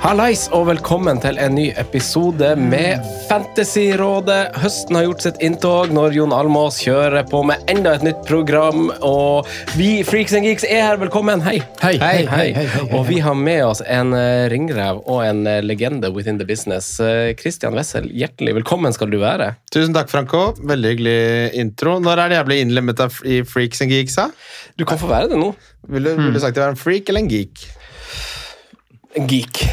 Hallais og velkommen til en ny episode med Fantasyrådet. Høsten har gjort sitt inntog når Jon Almås kjører på med enda et nytt program. Og vi Freaks and Geeks er her. Velkommen. Hei. Hei, hei, hei, hei, hei. Og vi har med oss en eh, ringrev og en eh, legende within the business. Eh, Christian Wessel, hjertelig velkommen skal du være. Tusen takk, Franco. Veldig hyggelig intro. Når er det jeg blir innlemmet i Freaks and Geeks? da? Du kan få være det nå. Vil du, vil du sagt det var en freak eller en geek? Geek.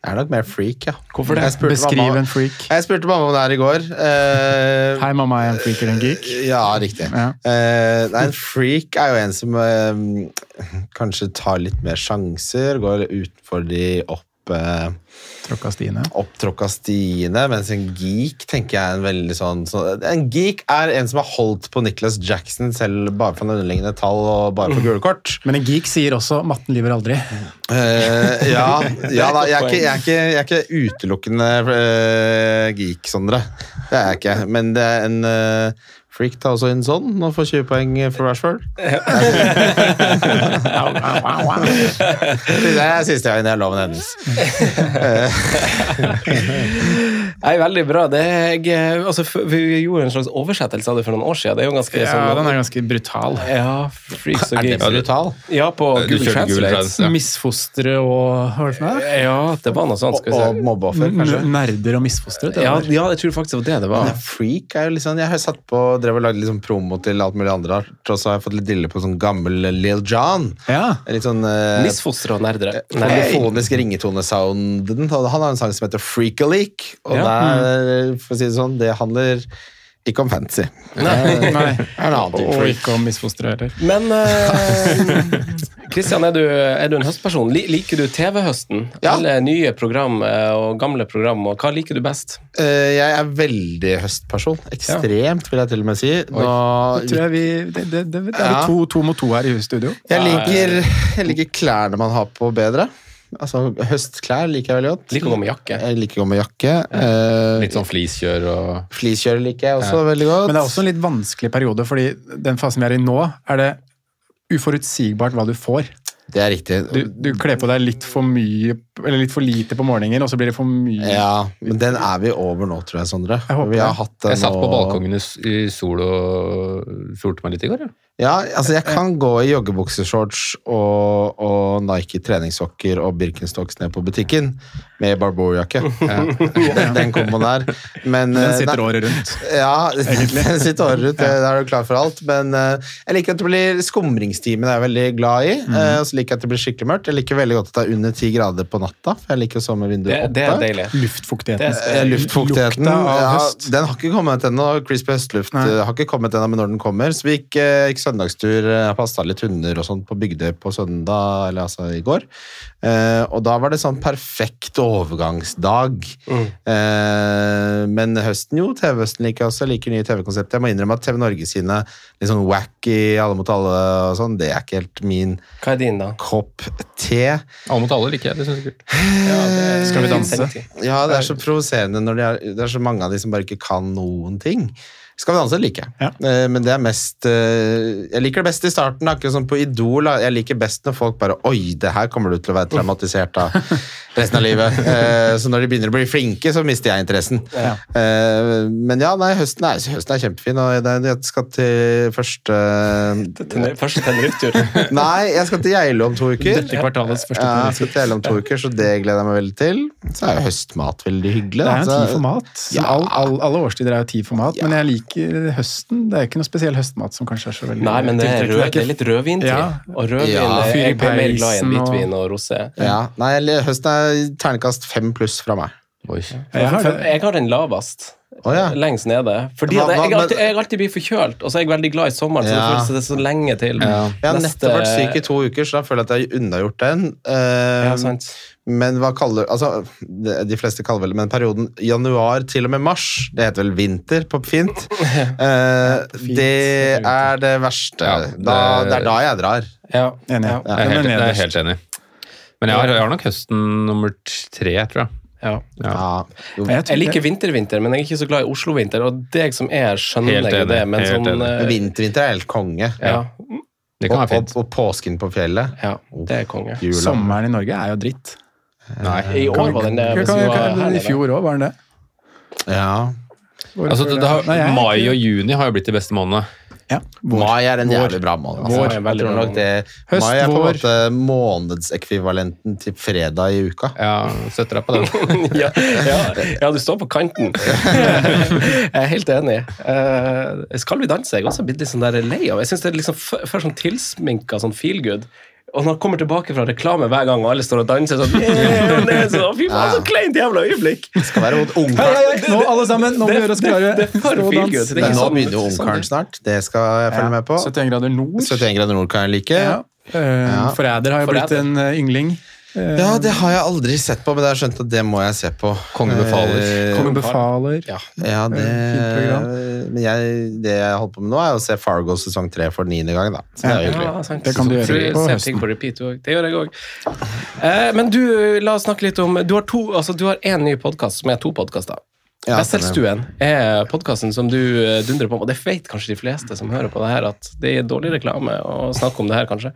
Jeg er nok mer freak, ja. Hvorfor det? Beskriv mamma- en freak. Jeg spurte mamma om det her i går. Uh, Hei, mamma, er en freak eller en geek. Ja, riktig. Ja. Uh, nei, en freak er jo en som uh, kanskje tar litt mer sjanser, går utfor de opp eh, Tråkka stiene. opptråkka stiene, mens en geek tenker jeg er en veldig sånn så, En geek er en som har holdt på Nicholas Jackson selv bare for underliggende tall og bare for gule kort. Men en geek sier også 'matten lyver aldri'. Uh, ja, ja da, jeg er, ikke, jeg, er ikke, jeg er ikke utelukkende uh, geek, Sondre. Det er jeg ikke. Men det er en eh, freak tar også inn sånn og får 20 poeng for Rashford. det er siste gangen jeg loven hennes. Nei, veldig bra. Det er, altså, vi gjorde en slags oversettelse av det for noen år siden. Det er jo ganske Ja, sånn den er ganske brutal. Ja, freaks og Er det brutal? Ja, på Google Translate. Ja. Misfostre og Hva var det for noe? Ja, det var noe sånt. Skal vi og mobbeoffer, kanskje? Nerder og misfostre. Ja, ja, jeg tror faktisk det var det det var. Men freak er jo sånn Jeg har satt på, drev og lagde litt sånn promo til alt mulig andre, og så har jeg fått litt dille på sånn gammel Lil John. Ja. Litt sånn uh, Misfostre og nerdere. Polyfonisk ringetone-sounden. Han har en sang som heter Freak a Leak. Og Ja. der, for å si det sånn, det handler ikke om fancy. Nei. Nei. Og ikke om misfostre heller. Men Kristian, uh, er du, er du en høstperson? Liker du TV-høsten? Ja. Alle nye program eh, og gamle program? Og hva liker du best? Uh, Jeg er veldig høstperson. Ekstremt, vil jeg til og med si. Nå, tror jeg vi, det, det, det, det er Ja. vi to, to mot to her i studio. jeg, liker, jeg liker klærne man har på bedre. Altså, Høstklær liker jeg veldig godt. Liker å gå med jakke. Jeg liker å gå med jakke. Eh, Litt sånn fliskjør og Fleecekjøre liker jeg også veldig godt. Men det er også en litt vanskelig periode, fordi den fasen vi er i nå, er det uforutsigbart hva du får. Det er riktig. Du, du kler på deg litt for mye, eller litt for lite på morgenen, og så blir det for mye. Ja, men den er vi over nå, tror jeg, Sondre. Jeg håper vi har det. hatt den Jeg satt på balkongen i sol og solte meg litt i går. Ja. Ja, altså jeg kan gå i joggebukseshorts og, og Nike treningssokker og Birkenstocks ned på butikken med barbourjakke. Den, den komboen der. Men, Den eh, sitter nei- året rundt. Ja, Egentlig. den sitter året rundt. Da er du klar for alt. Men eh, jeg liker at det blir skumringstimen er jeg veldig glad i. Eh, Og så liker jeg at det blir skikkelig mørkt. Jeg liker veldig godt at det er under ti grader på natta, for jeg liker å sove med vinduet oppe. det er deilig. Luftfuktigheten. Det, Luftfuktigheten Lukta av ja. Den har ikke kommet ennå. Crispy høstluft Nei. har ikke kommet ennå, men når den kommer Så vi gikk, ikke søndagstur, Jeg passa litt hunder og sånt på Bygdøy på søndag, eller altså i går. Eh, og da var det sånn perfekt overgangsdag. Mm. Eh, men høsten, jo. TV-høsten liker jeg også. Jeg liker nye TV-konsept. Jeg må innrømme at TV Norge sine litt sånn wacky Alle mot alle og sånn, det er ikke helt min Hva er din, da? kopp te. Alle mot alle liker jeg. Det synes jeg er kult. Skal vi danse? Ja, det er så provoserende når de er, det er så mange av de som bare ikke kan noen ting. Skal vi danse liker jeg. Eh, Men det er mest eh, Jeg liker det best i starten, akkurat som på Idol. Jeg liker best når folk bare Oi, det her kommer du til å være traumatisert av resten av livet. Eh, Så når de begynner å bli flinke, så mister jeg interessen. Ja. Men ja, nei, høsten er, høsten er kjempefin, og jeg skal til første Første Tenerife-tur. Nei, jeg skal til Geilo om to uker. Dette kvartalets første Ja, jeg skal til Geilo om to uker, så det gleder jeg meg veldig til. Så er jo høstmat veldig hyggelig. Det er jo tid for mat. Ja. all, all, alle årstider er jo tid for mat, men jeg liker høsten. Det er ikke noe spesiell høstmat som kanskje er så veldig Nei, men det er, rød, det er litt rødvintid. Ja. Og rødvin Ja. er jeg er mer glad i enn hvitvin og rosé. Ja, nei, høsten er ternekast fem pluss fra meg. Oi. Jeg har jeg har den lavest. Oh, ja. Lengst nede. Fordi Hva- jeg, hva- jeg, alltid, jeg alltid blir forkjølt, og så er jeg veldig glad i sommeren, så det føles det så lenge til. Jeg har nettopp vært syk i to uker, så da føler jeg at jeg har unnagjort den. Uh, Ja, sant. Men hva kaller Altså, de fleste kaller vel men perioden januar til og med mars, det heter vel vinter på fint. Eh, det er det verste. Ja, Da, det- det er da jeg drar. Ja. Enig. Ja. Jeg er helt, jeg er helt enig. Men jeg har, jeg har nok høsten nummer tre, tror jeg. Ja. Ja. Jeg Jeg liker vintervinter, men jeg er ikke så glad i Oslo-vinter. Og deg som er, skjønner jeg det, men sånn eh, Vintervinter er helt konge. ja, Det kan Og, være fint. og, og påsken på fjellet. ja, det er konge. Jula. Sommeren i Norge er jo dritt. Nei. I år var den det. Kan- kan- kan- her I fjor òg var den det. Ja. Altså, det, det har, Nei, jeg mai og juni har jo blitt de beste månedene. Ja. Mai er en jævlig bra måned. Altså. Vår, Jeg tror nok det, Høst, mai er på en måte månedsekvivalenten til fredag i uka. Ja, setter deg på den. ja, ja, ja, du står på kanten. jeg er helt enig. Uh, skal vi danse? Jeg er også blitt litt sånn der lei av Jeg synes det er liksom f- sånn tilsminka sånn feel good. Og når han kommer tilbake fra reklame hver gang, og alle står og danser sånn yeah, og det er så, Fy faen, så kleint jævla øyeblikk! Skal være mot ungkaren. hei, hei, nå alle sammen, nå må vi gjøre oss klare. det. Det nå sånn- begynner jo sånn ungkaren snart. Det skal jeg følge med på. 71 grader nord. 71 grader nord kan jeg like. Ja. Eh, Forræder har jo blitt en eh, yngling. Eh, Ja, det har jeg aldri sett på, men jeg har skjønt at det må jeg se på. Kongen befaler. Eh, Kongen befaler. Ja, ja det, program. men jeg, det jeg holder på med nå, er å se Fargo sesong tre for niende gang. da. Så det er hyggelig. Ja. Det kan du gjøre på høsten. på repeat. Det gjør jeg òg. Eh, men du, la oss snakke litt om Du har to, altså du har én ny podkast som er to podkaster. Ja, Wesselstuen er podkasten som du eh, dundrer på, og det vet kanskje de fleste som hører på det her, at det er dårlig reklame å snakke om det her, kanskje.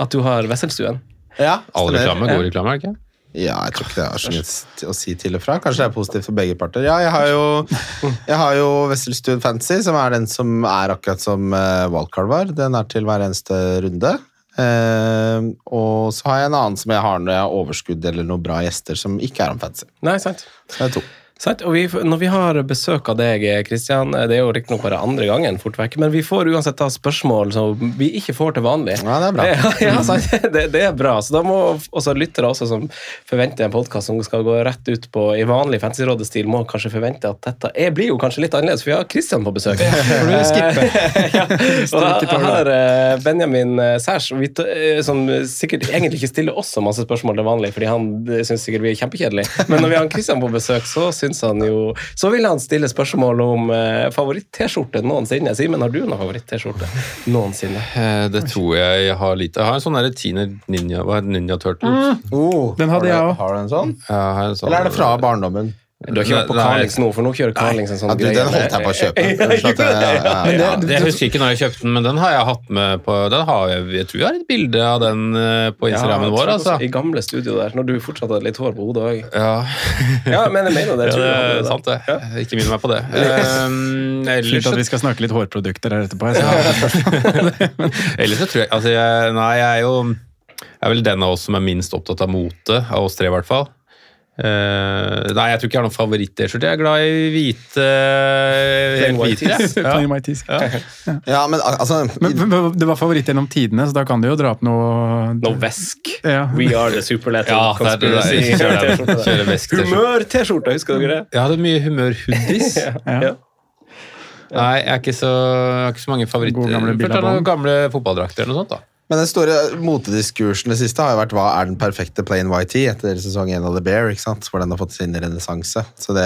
At du har Wesselstuen. Ja, All reklame, god reklame, er det ikke? Ja, jeg tror ikke det har så mye å si til og fra. Kanskje det er positivt for begge parter. Ja, jeg har jo, jeg har jo Wesselstuen Fantasy, som er den som er akkurat som uh, Wildcard var. Den er til hver eneste runde. Uh, og så har jeg en annen som jeg har når jeg har overskudd eller noen bra gjester som ikke er om fantasy. Nei, sant. Så det er to. Sant? Og vi, når vi har besøk av deg, Kristian, det er jo riktignok bare andre gangen, fort vekk, men vi får uansett da spørsmål som vi ikke får til vanlig. Ja, det er bra. Ja, ja, sant? Det, det er bra. Så da må også lyttere også som forventer en podkast som skal gå rett ut på i vanlig Fantasyrådet-stil, må kanskje forvente at dette er, blir jo kanskje litt annerledes, for vi har Kristian på besøk. For du skippe. ja. Og jeg har eh, Benjamin eh, Sæsj, eh, som sikkert egentlig ikke stiller oss så masse spørsmål til vanlig, fordi han syns sikkert vi er kjempekjedelige. Men når vi har Kristian på besøk, så syns han jo Så vil han stille spørsmål om eh, favoritt-T-skjorte noensinne. Simen, har du noen favoritt-T-skjorte noensinne? Eh, Det tror jeg jeg har lite. Jeg har en sånn derre Teenage Ninja, hva heter det? Ninja Turtles. Oh, Den hadde jeg òg. også. Har du en sånn? Jeg har en sånn- Eller er det fra barndommen? Du har ikke vært på. Carlings nå, for nå kjører Carlings en sånn Ja, du, den holdt jeg på å kjøpe. Ja, Unnskyld jeg- ja, ja, ja. Det, jeg husker ikke når jeg kjøpte den, men den har jeg hatt med på den har jeg, jeg tror jeg har et bilde av den eh, på Instagrammen vår. altså. I gamle studio der, når du fortsatt hadde litt hår på hodet òg. Ja, Ja, men jeg mener det. ja tror det jeg hadde er det. sant det. Ikke minn meg på det. Um, ellers, at vi skal snakke litt hårprodukter her etterpå. Så. ellers så tror jeg altså jeg, Nei, jeg er jo jeg er vel den av oss som er minst opptatt av mote, av oss tre i hvert fall. Eh, nei, jeg tror ikke jeg har noen favoritt-T-skjorte. Jeg er glad i hvite Plain helt white tees. Ja. Mighties. ja, men altså Men, det var favoritt gjennom tidene, så da kan du jo dra opp noe Noe vesk. Ja. We are the superletter Ja, er conspiracy. Humør-T-skjorte, husker dere det? Jeg hadde mye humør-hoodies. Ja. Nei, jeg har ikke ikke så mange favoritter. Gamle er gamle fotballdrakter eller noe sånt. da. Men den store motediskursen det siste har jo vært hva er den perfekte plain white tee etter sesong 1 av The Bear, ikke sant? hvor den har fått sin renessanse. Så det,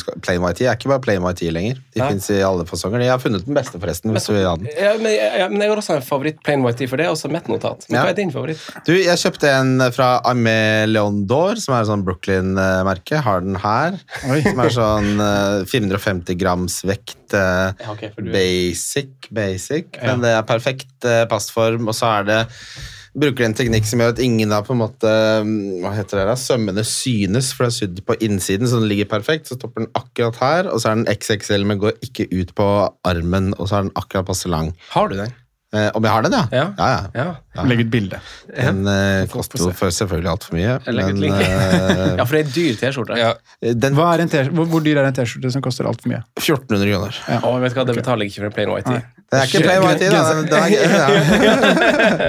skal, plain white tee er ikke bare plain white tee lenger. De finnes i alle fasonger. De har funnet den beste, forresten. hvis du vil ha den. Ja, men, ja, men jeg har også en favoritt plain white tee, for det er også mitt notat. Men Ja. hva er din favoritt? Du, jeg kjøpte en fra Amé Leon d'Or, som er sånn Brooklyn-merke. Har den her. Som er sånn eh, 450 grams vekt. eh, Ja, ok, du- basic, basic. Ja. Men det er perfekt eh, passform, og så er det Bruker en teknikk som gjør at ingen av på en måte hva heter det da, sømmene synes, for det er sydd på innsiden, så den ligger perfekt. Så stopper den akkurat her, og så er den XXL, men går ikke ut på armen, og så er den akkurat passe lang. Har du den? Eh, om jeg har den, ja? Ja. ja, ja. Ja. Legg ut bilde. Den eh, koster jo for selvfølgelig altfor mye. Men eh, ja, for det er en dyr T-skjorte. Ja. den er en hvor, hvor dyr er en T-skjorte som koster altfor mye? 1400 kroner. Å, vet du hva, det betaler jeg ikke for en plain white tee. Det er ikke plain white tee, da.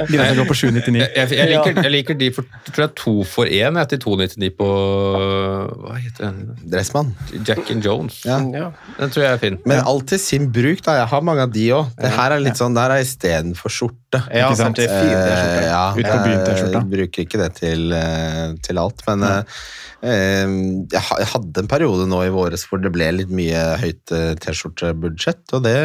Grensa går på 799. Jeg, jeg, liker, jeg liker de for tror jeg, to for én til 299 på Hva heter den? Dressmann. Jack and Jones. Ja. Ja. Den tror jeg er fin. Men alt til sin bruk, da. Jeg har mange av de òg. Det her er litt sånn, der er istedenfor skjorte. Ja, Ikke sant? sant, det er fin T-skjorte. Eh, ja, Ut på byen T-skjorta. Jeg bruker ikke det til, eh, til alt, men ja. eh, jeg hadde en periode nå i våres hvor det ble litt mye høyt T-skjortebudsjett, og det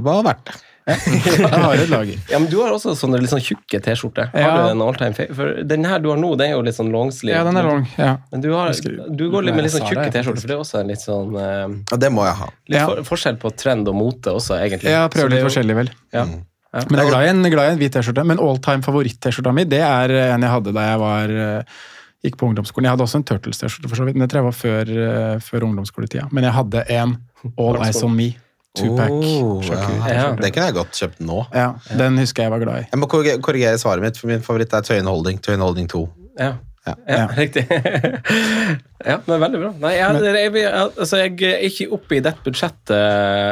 var verdt det. Jeg har et lager. Ja, men du har også sånne litt sånn tjukke T-skjorter. Har Ja. du en all time fa- For den her du har nå, den er jo litt sånn longsleeve. Ja, den er long, Ja. Men du, har, du går litt med litt sånn tjukke T-skjorter, for det er også en litt sånn Og det må jeg ha. Litt Ja. for, forskjell på trend og mote også, egentlig. Så prøver er litt forskjellig, vel. Ja. Men jeg er glad i en, glad i en hvit T-skjorte. Men all time favoritt-T-skjorta mi, det er en jeg hadde da jeg var eh, gikk på ungdomsskolen. Jeg hadde også en Turtles-T-skjorte, for så vidt, men det tror jeg var før, eh, før ungdomsskoletida. Men jeg hadde en All Eyes On Me two-pack. Oh, ja. Den kunne jeg godt kjøpt nå. Ja, den husker jeg var glad i. Jeg må korrigere svaret mitt, for min favoritt er Tøyen Holding. Tøyen Holding 2. Ja. Ja. Ja, Ja. riktig. ja, men veldig bra. Nei, jeg, jeg, jeg, altså, jeg er ikke oppe i dette budsjettet.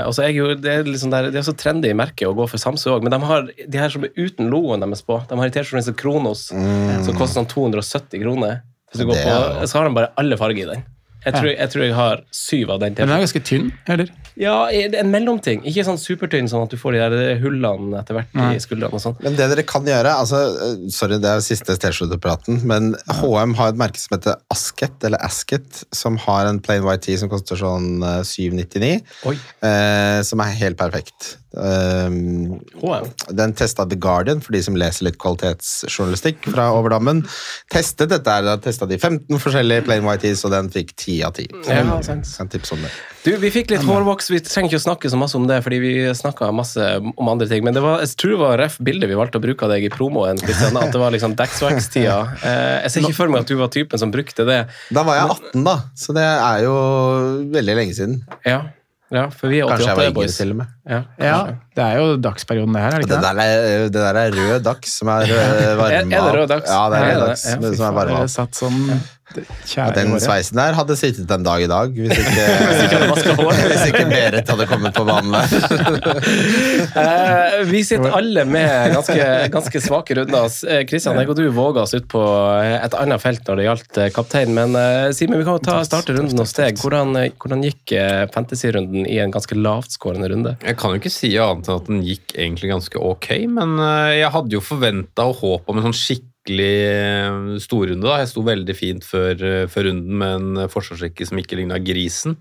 Altså, jeg, det, er liksom der, det er så trendy i merket å gå for Samsø òg, men de har de her som er uten logoen deres på. De har en T-skjorte som Kronos, som koster sånn 270 kroner. Hvis du går på, så har de bare alle farger i den. Jeg tror, jeg tror jeg har syv av den Men den er ganske tynn, eller? Ja, en mellomting. Ikke sånn supertynn, sånn at du får de der hullene etter hvert i skuldrene og sånn. Men det dere kan gjøre altså, eh, Sorry, det er siste T-skjortepraten, men HM har et merke som heter Asket, eller Asket, som har en plain white tee som koster sånn eh, 799, Oi. eh, som er helt perfekt. Um, HM. den testa The Guardian, for de som leser litt kvalitetsjournalistikk fra Overdammen. Testet dette her, testa de 15 forskjellige plain white tees, og den fikk 10 av 10. Så Ja, en sant. om det. Du, Vi fikk litt hårvoks. Vi trenger ikke å snakke så masse om det, fordi vi snakka masse om andre ting. Men det var, jeg tror det var ref bildet vi valgte å bruke av deg i promoen. At det var liksom Dagswax-tida. jeg ser ikke for meg at du var typen som brukte det. Da var jeg 18, da, så det er jo veldig lenge siden. Ja, ja for vi er Kanskje jeg var yngre til og med. Ja, Ja, det er jo dagsperioden det her, er det Det ikke det? der er, det der er rød dags som er eh, varma Er- det rød dags? Ja, det er rød er dags det. Ja, som er varma satt sånn ja, Den sveisen der hadde sittet en dag i dag, hvis ikke, hvis ikke Berit hadde kommet på banen der. Eh, vi sitter alle med ganske, ganske svake runder. Eh, Kristian, jeg og du våga oss ut på et annet felt når det gjaldt eh, kaptein. Men eh, Simen, vi kan jo ta, starte runden hos deg. Hvordan, eh, hvordan gikk eh, fantasy-runden i en ganske lavtskårende runde? Jeg kan jo ikke si annet enn at den gikk egentlig ganske ok, men eh, jeg hadde jo forventa og håp om en sånn skikkelig eh, storrunde. da. Jeg sto veldig fint før, eh, før runden med en forsvarsrekke som ikke ligna grisen.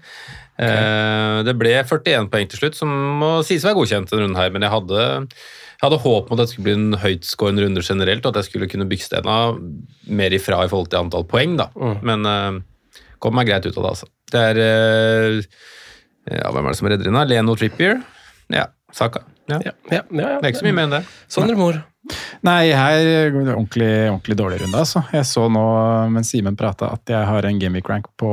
Okay. Det ble 41 poeng til slutt, som må sies å være godkjent denne runden her, men jeg hadde, jeg hadde håp om at det skulle bli en høytskårende runde generelt, og at jeg skulle kunne bygge stena mer ifra i forhold til antall poeng, da. Men eh, kom meg greit ut av det, altså. Det er ja, Hvem er det som redder inn. Leno Trippier? Ja, Saka. Ja. Ja, ja, ja, ja. Det er ikke så mye mer enn det. Sondre Mor. Nei, her går det ordentlig, ordentlig dårlig runde, altså. Jeg så nå mens Simen prata at jeg har en gimmick rank på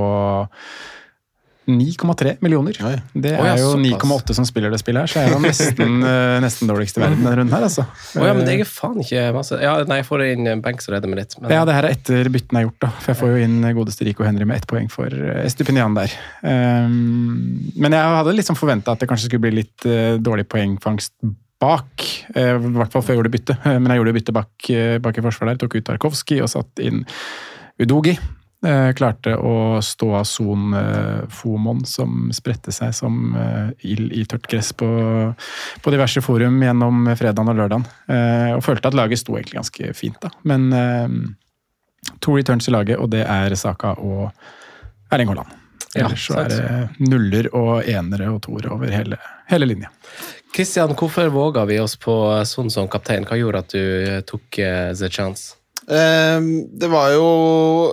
9,3 millioner. Oi. Det Oi, ja, er jo 9,8 som spiller det spillet her, så jeg er jo nesten, eh, nesten dårligst i verden denne runden her, altså. Å ja, men det er faen ikke masse Ja, nei, jeg får inn Banks og redder meg litt. Men, Ja, det her er etter byttene er gjort, da. For jeg får jo inn godeste Rico Henry med ett poeng for eh, Estupinian der. Um, men jeg hadde liksom forventa at det kanskje skulle bli litt uh, dårlig poengfangst bak. eh, I hvert fall før jeg gjorde bytte. Eh, Men jeg gjorde bytte bak, uh, bak i forsvaret der. Tok ut Tarkovskij og satt inn Udogi. Eh, klarte å stå av Son eh, som spredte seg som eh, ild i tørt gress på, på diverse forum gjennom fredagen og lørdagen. Og følte at laget sto egentlig ganske fint, da. Men to returns i laget, og det er Saka og Erling Haaland. Ja, Ellers så er det nuller og enere og toere over hele, hele linja. Kristian, hvorfor våga vi oss på Son som kaptein? Hva gjorde at du tok the chance? Ehm, det var jo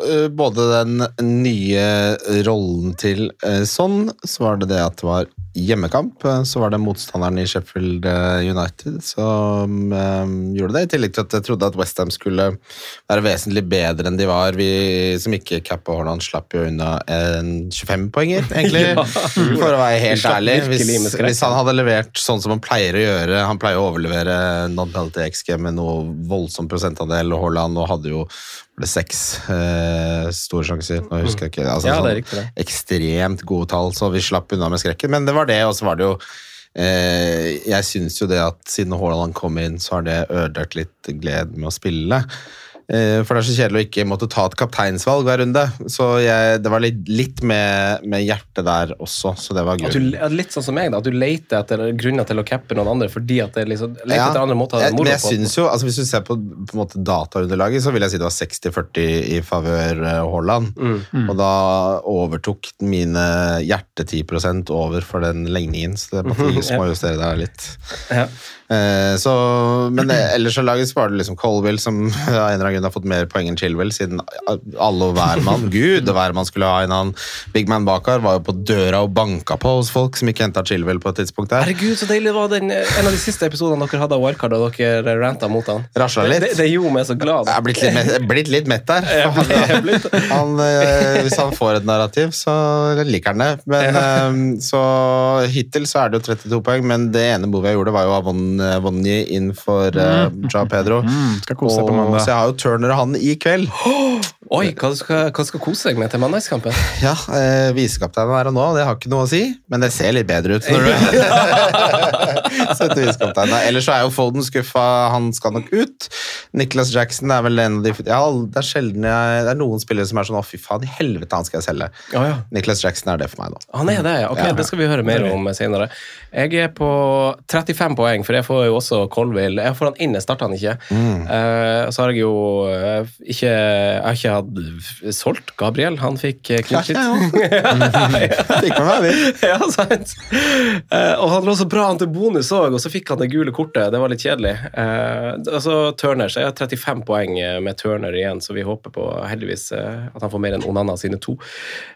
eh, både den nye rollen til sånn, så var det det at det var hjemmekamp, eh, så var det motstanderen i Sheffield eh, United som eh, gjorde det, i tillegg til at jeg trodde at Westham skulle være vesentlig bedre enn de var. Vi som ikke cappa Horland, slapp jo unna en 25-poenger, egentlig, Ja. for å være helt ærlig. Hvis, hvis han hadde levert sånn som han pleier å gjøre, han pleier å overlevere non-penalty XG med noe voldsom prosentandel, og Haaland og hadde jo det seks eh, store sjanser. Nå husker jeg ikke. Altså, Ja, det er sånn riktig, det. Ekstremt gode tall, så vi slapp unna med skrekken. Men det var det, og så var det jo eh, Jeg syns jo det at siden Haaland kom inn, så har det ødelagt litt gleden med å spille. Eh, for det er så kjedelig å ikke måtte ta et kapteinsvalg hver runde. Så jeg, det var litt, litt med, med hjertet der også, så det var At du, litt sånn som meg, da, at du leter etter grunner til å cappe noen andre fordi at det liksom, leter Ja, etter andre måter å ha moro men jeg på. synes jo, altså Hvis du ser på, på en måte dataunderlaget, så vil jeg si det var 60-40 i favør eh, Haaland. Mm. Og da overtok mine hjerte 10 over for den legningen, så det måtte jeg Ja. justere der litt. Ja. Eh, så, men eh, ellers så laget var det liksom Colville som av en eller annen grunn har fått mer poeng enn Chilwell, siden alle og hver mann Gud og hver mann skulle ha en annen big man bak her, var jo på døra og banka på hos folk som ikke henta Chilwell på et tidspunkt der. Herregud, så deilig var den, en av de siste episodene dere hadde av Wildcard, og dere ranta mot han. Rasla litt. Det, det gjorde meg så glad. Jeg er blitt litt, mett- blitt litt mett der. Han, eh, hvis han får et narrativ, så liker han det. Men, eh, så hittil så er det jo 32 poeng, men det ene movet jeg gjorde, var jo av Von- eh, inn for uh, Ja Pedro. Mm, skal kose deg på Og, mandag. så jeg har jo Turner og han i kveld. Oi, hva skal, hva skal kose deg med til mandagskampen? Ja, eh, Visekapteinen er og nå, det har ikke noe å si, men det ser litt bedre ut når du setter visekapteinen. Ellers så er jo Foden skuffa, han skal nok ut. Nicholas Jackson er vel en av de ja, Det er sjelden jeg, Det er noen spillere som er sånn å, fy faen, i helvete, han skal jeg selge. Oh, ja. Nicholas Jackson er det for meg nå. Han er det. Ok, Ja. Det skal vi høre mer om senere. Jeg er på 35 poeng, for jeg får jo også Colville. Jeg får han inn, jeg starter han ikke. Eh, så har jeg jo uh, ikke Jeg har ikke hatt solgt Gabriel. Han fikk clean Ja, Fikk med meg, vi. ja, sant. Eh, og han lå så bra an til bonus òg, og så fikk han det gule kortet. Det var litt kjedelig. Og altså Turner, så jeg har 35 poeng eh, med Turner igjen, så vi håper på heldigvis eh, at han får mer enn Onana sine to.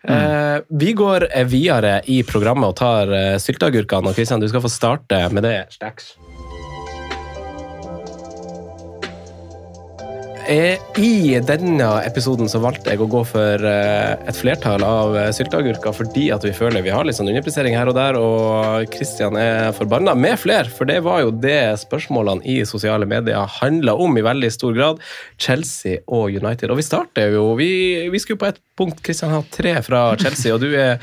Mm. vi går eh, videre i programmet og tar sylteagurkene, og Kristian, du skal få starte med det. Stacks. I denne episoden så valgte jeg å gå for eh, et flertall av eh, sylteagurker fordi at vi føler vi har litt sånn underpressering her og der, og Kristian er forbanna med flere, for det var jo det spørsmålene i sosiale medier handla om i veldig stor grad. Chelsea og United. Og vi starter jo Vi, vi skulle på et punkt Kristian ha tre fra Chelsea, og du er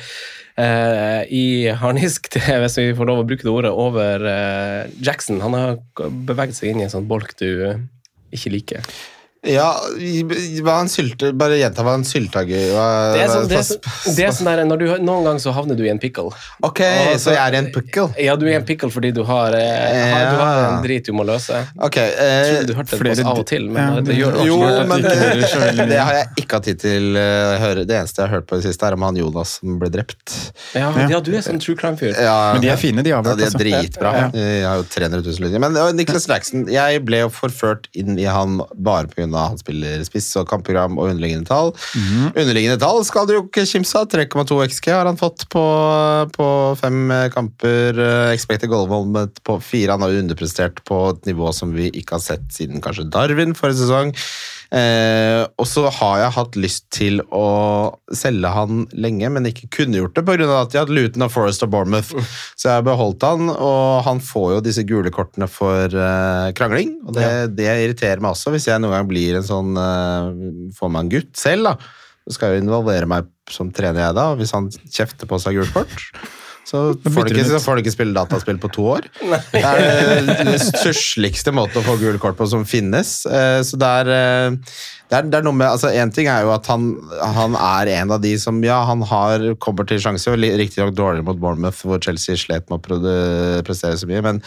Uh, i harnisk hvis vi får lov å bruke det ordet, over uh, Jackson. Han har beveget seg inn i en sånn bolk du ikke liker. Ja, hva en sylte, bare gjenta hva en sylteagurk Det sånn, det er, sånn- det er sånn der, når du, Noen ganger så havner du i en pickle. Ok, så jeg er i en pickle? Ja, du er i en pickle fordi du har, eh, har, du har en drit du må løse. Ok, Jeg eh, tror du hørte det av og til, men Ja, det, det- gjør Jo, men det, har jeg ikke hatt tid til eh, å høre. Det eneste jeg har hørt på i det siste, er om han Jonas som ble drept. Ja, ja, du er sånn true crime-fyr. Ja, Men de er fine, de Ja, de er altså. dritbra. Ja. Jeg har jo 300 000 lyttere. Men uh, Nicholas Jackson, jeg ble jo forført inn i han bare pga. Han spiller spiss og kampprogram og underliggende tall. Underliggende tall skal du jo ikke kimse av. 3,2 XG har han fått på, på fem eh, kamper. Uh, expected goal på fire. Han har underprestert på et nivå som vi ikke har sett siden kanskje Darwin forrige sesong. Eh, og så har jeg hatt lyst til å selge han lenge, men ikke kunne gjort det pga. at jeg hadde Luton og Forest og Bournemouth. Så jeg har beholdt han, og han får jo disse gule kortene for eh, krangling. Og det, det irriterer meg også, hvis jeg noen gang blir en sånn eh, Får meg en gutt selv, da. Så skal jeg jo involvere meg som trener jeg da, hvis han kjefter på seg gult kort. Så får du, ikke, får du ikke spille dataspill på to år. Det er det- sørsligste stussligste måten å få gule kort på som finnes. Eh, Så det er, eh, det er, det er noe med altså En ting er jo at han, han er en av de som Ja, han har, kommer til sjanse, riktignok dårligere mot Bournemouth, hvor Chelsea slet med å prestere så mye, men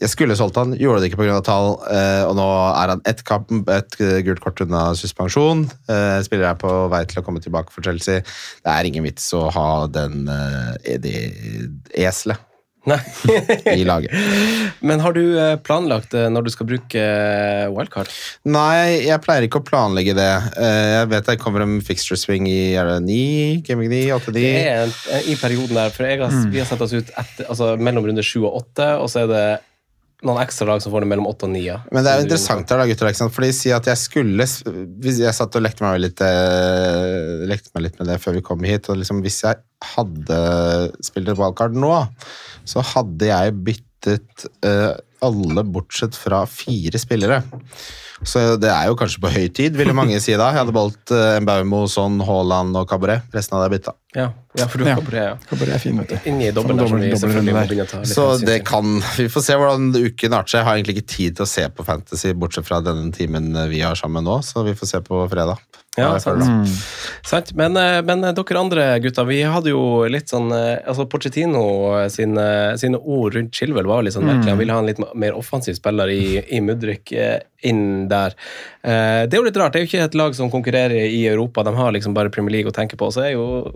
jeg skulle solgt han, gjorde det ikke pga. tall, eh, og nå er han ett et gult kort unna suspensjon. Eh, Spiller er på vei til å komme tilbake for Chelsea. Det er ingen vits å ha den eh, eselet i laget. Men har du eh, planlagt det når du skal bruke eh, wildcard? Nei, jeg pleier ikke å planlegge det. Eh, Jeg vet det kommer en fixture swing i er det 9, Gaming 9, 8, 9. Det er i perioden der, for jeg har, Mm. vi har satt oss ut etter, altså, mellom runde 7 og 8, og så er det noen ekstra lag som får det mellom åtte og ni. Ja. Men det er jo interessant her da, gutter. sant? Fordi si at jeg skulle hvis Jeg satt og lekte meg, litt, eh, lekte meg litt med det før vi kom hit. og liksom Hvis jeg hadde spilt et wildcard nå, så hadde jeg byttet uh, alle bortsett fra fire spillere. Så det er jo kanskje på høy tid, ville mange si da. Jeg hadde valgt uh, Baumo, Son, Haaland og Cabaret. Resten hadde jeg bytta. Ja, ja, for du har Ja. Cabaret, ja. Cabaret er fin, vet du. Inni dobbel dobbel- dobbel Så det kan Vi får se hvordan uken arter seg. Jeg har egentlig ikke tid til å se på Fantasy, bortsett fra denne timen vi har sammen nå, så vi får se på fredag. Ja, sant. Mm. Sant, men, eh, men eh, dere andre gutter, vi hadde jo litt sånn eh, altså Porcettino sine, sine ord rundt Chilwell var litt sånn merkelig. Han ville ha en litt mer offensiv spiller i, i Mudrik inn der. Det er jo litt rart. Det er jo ikke et lag som konkurrerer i Europa. De har liksom bare Premier League å tenke på. Så er jo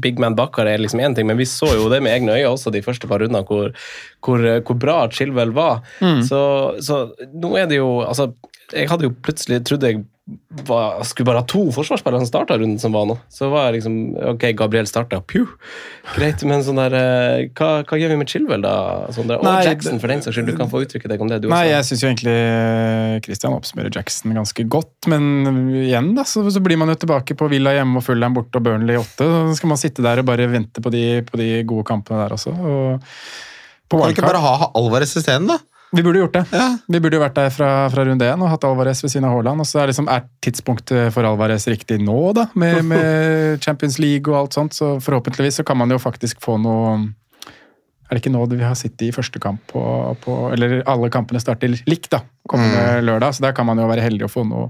Big Man Bakkar er liksom én ting, men vi så jo det med egne øyne også de første par rundene, hvor, hvor, hvor bra Chilwell var. Så, så nå er det jo Altså, jeg hadde jo plutselig trodd jeg var, skulle bare ha to forsvarsspillere som starta runden som var nå. Så var jeg liksom Ok, Gabriel starta, pju, greit, men sånn der eh, hva, hva gjør vi med Chilwell, da? Sånn der, og Nei, Jackson, for den saks skyld. Du kan få uttrykke deg om det, du Nei, også. jeg syns jo egentlig eh, Christian oppsummerer Jackson ganske godt. Men igjen, da, så, så blir man jo tilbake på Villa hjemme og Fulham borte og Burnley åtte. Så skal man sitte der og bare vente på de, på de gode kampene der også. Og på Kan du ikke bare ha Alvarez isteden, da? Vi burde gjort det. Vi burde jo vært der fra, fra runde én og hatt Alvarez ved siden av Haaland. Og så er, liksom, er tidspunktet for Alvarez riktig nå, da, med, med Champions League og alt sånt. Så forhåpentligvis så kan man jo faktisk få noe Er det ikke nå vi har sittet i første kamp på, på Eller alle kampene starter likt, da, kommende lørdag. Så der kan man jo være heldig å få noe,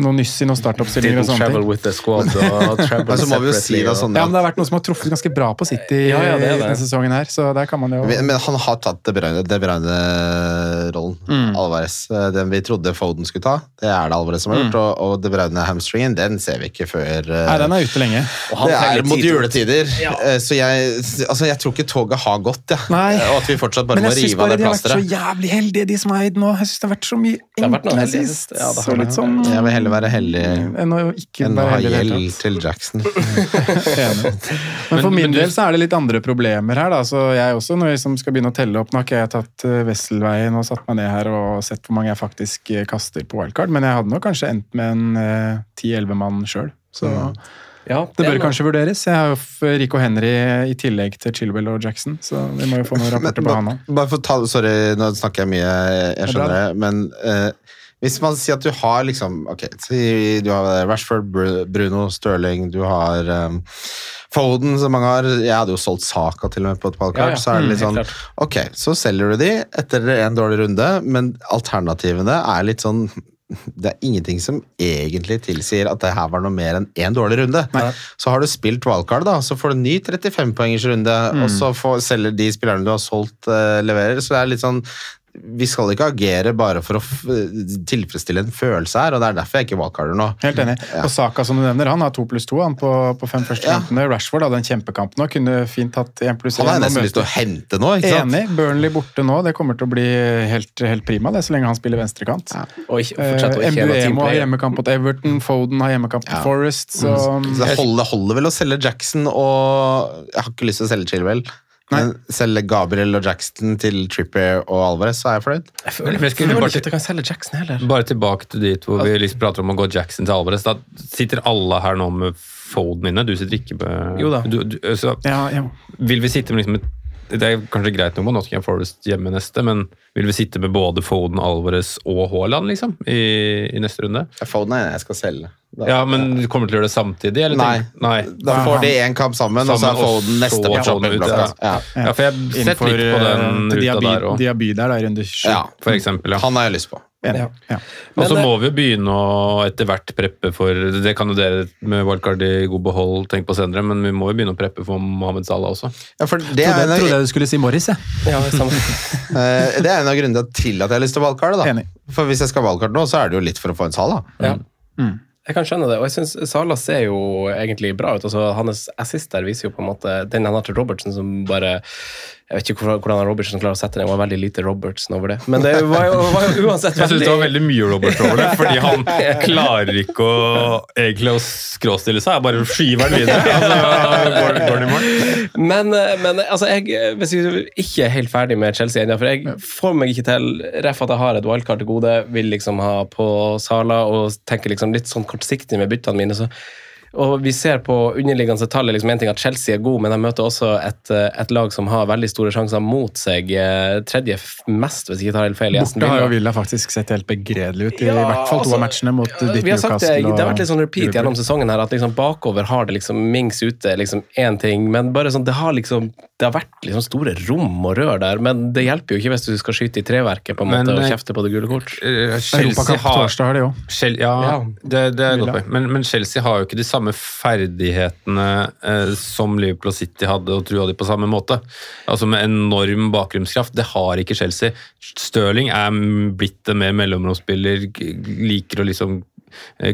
noe nyss i noen startoppstillinger og sånne travel ting. with the squad og travel Men så må vi jo si da sånn Ja, men det har vært noen som har truffet ganske bra på City Ja, ja, det det. denne sesongen her, så der kan man jo Men men han har tatt De Bruyne- De Bruyne-rollen. Mm. Alvarez. Eh, Den vi trodde Foden skulle ta, det er det Alvarez som har gjort. Og, og De Bruyne-hamstringen, den ser vi ikke før eh, Nei, den er ute lenge. Og han Det er mot tid juletider, Ja. så jeg, altså jeg tror ikke toget har gått. Ja. Nei. Og at vi fortsatt bare må Men må jeg syns rive av bare de har vært så jævlig heldige, de som har eid nå. Jeg syns det har vært så mye har enklere sist. ja, det har det. Jeg heller være heldig enn å ikke enn å være ha gjeld til Jackson. Men for min del så er det litt andre problemer her. da, så jeg også, Når jeg liksom skal begynne å telle opp Nå har ikke jeg tatt eh, Wesselveien og satt meg ned her og sett hvor mange jeg faktisk eh, kaster på wildcard, men jeg hadde nok kanskje endt med en eh, 10-11 mann sjøl. Så Ja, det bør er kanskje vurderes. Jeg har jo Rico Henry i tillegg til Chilwell og Jackson, så vi må jo få noen rapporter på han sorry, nå snakker jeg mye, jeg er skjønner det, men eh, hvis man sier at du har liksom Ok, du har Rashford, Bruno, Sterling, du har um, Foden, som mange har. Jeg hadde jo solgt Saka til og med på et ballkart. Ja, ja. Så er det litt Mm, sånn Ok, så selger du de etter en dårlig runde, men alternativene er litt sånn det er ingenting som egentlig tilsier at det her var noe mer enn én dårlig runde. Så har du spilt wildcard, da, så får du en ny 35-poengers runde, Mm. og så får, selger de spillerne du har solgt, uh, leverer. Så det er litt sånn Vi skal ikke agere bare for å f tilfredsstille en følelse her, og det er derfor jeg ikke wildcarder nå. Helt enig. Ja. Og Saka som du nevner, han har to pluss to han på, på fem første Ja. Rashford hadde en kjempekamp nå, kunne fint hatt én pluss Han har én. nesten lyst til å hente nå, ikke sant? Enig. Burnley borte nå, det kommer til å bli helt, helt prima det, så lenge han spiller venstrekant. Ikke, å Eh, har hjemmekamp mot Everton, Foden har hjemmekamp mot Ja. Forest, så Så det holder, holder vel å selge Jackson og Jeg har ikke lyst til å selge Chilwell. Men selge Gabriel og Jackson til Trippier og Alvarez, så er jeg fornøyd. Jeg føler Jeg skulle bare- ikke kan selge Jackson heller. Bare tilbake til dit hvor vi liksom prater om å gå Jackson til Alvarez. Da sitter alle her nå med Foden inne. Du sitter ikke med Jo da. Du, du, så ja, ja. vil vi sitte med liksom et det er kanskje greit nok med Nottingham Forest hjemme neste, men vil vi sitte med både Foden, Alvarez og Haaland liksom, i, i neste runde? Foden er en jeg skal selge. Ja, men du kommer til å gjøre det samtidig? Eller? Nei. Nei. Da får de én kamp sammen, og så er de Foden neste på Foden ut, Ja. Ja. Ja, for jeg har sett litt på den eh, ruta Diaby, der òg, Diaby der, da, i runde 7. ja. for eksempel. Ja. Han har jeg lyst på. Ja. Ja. Og så må vi jo begynne å etter hvert preppe for Det kan jo dere med wildcard i god behold tenke på senere, men vi må jo begynne å preppe for Mohammed Salah også. Ja, for det, er Trodde, en av, trodde jeg du skulle si Morris, jeg. Ja, det er eh, det er en av grunnene til at jeg har lyst til wildcard. valgkarte For hvis jeg skal ha wildcard nå, så er det jo litt for å få en Salah. Ja. Jeg kan skjønne det, og jeg syns Sala ser jo egentlig bra ut. Altså, hans assist der viser jo på en måte den han har til Robertsen som bare Jeg vet ikke hvordan- Robertson klarer å sette den, det var veldig lite Robertsen over det. Men det var jo, var jo uansett Jeg syns det var veldig mye Robert over det, fordi han klarer ikke å egentlig å skråstille seg, jeg bare skyver den videre. Altså, går, går den i? Men, eh, men altså, jeg, hvis vi ikke er helt ferdig med Chelsea ennå, for jeg får meg ikke til Ref at jeg har et wildcard til gode, vil liksom ha på Sala og tenker liksom litt sånn kortsiktig med byttene mine. så og vi ser på underliggende tall liksom en ting at Chelsea er god, men de møter også et, eh, et lag som har veldig store sjanser mot seg. Eh, Tredje mest, hvis jeg ikke tar helt feil. Borte har jo Villa. Faktisk sett helt begredelig ut, i Ja, hvert fall to altså, av matchene mot ditt Newcastle. det, det har vært litt sånn repeat Liverpool. gjennom sesongen her, at liksom bakover har det liksom Mings ute liksom én ting, men bare sånn, det har liksom det har vært liksom store rom og rør der, men det hjelper jo ikke hvis du skal skyte i treverket på en Men, måte og eh, kjefte på det gule kort. Eh, Chelsea Europacup har det har de òg. Chel ja, Ja. det, det er godt. Men, men Chelsea har jo ikke de samme ferdighetene eh, som Liverpool og City hadde, og trua de på samme måte. Altså Med enorm bakgrunnskraft. Det har ikke Chelsea. Stirling er blitt en mer mellomromsspiller, liker å liksom eh,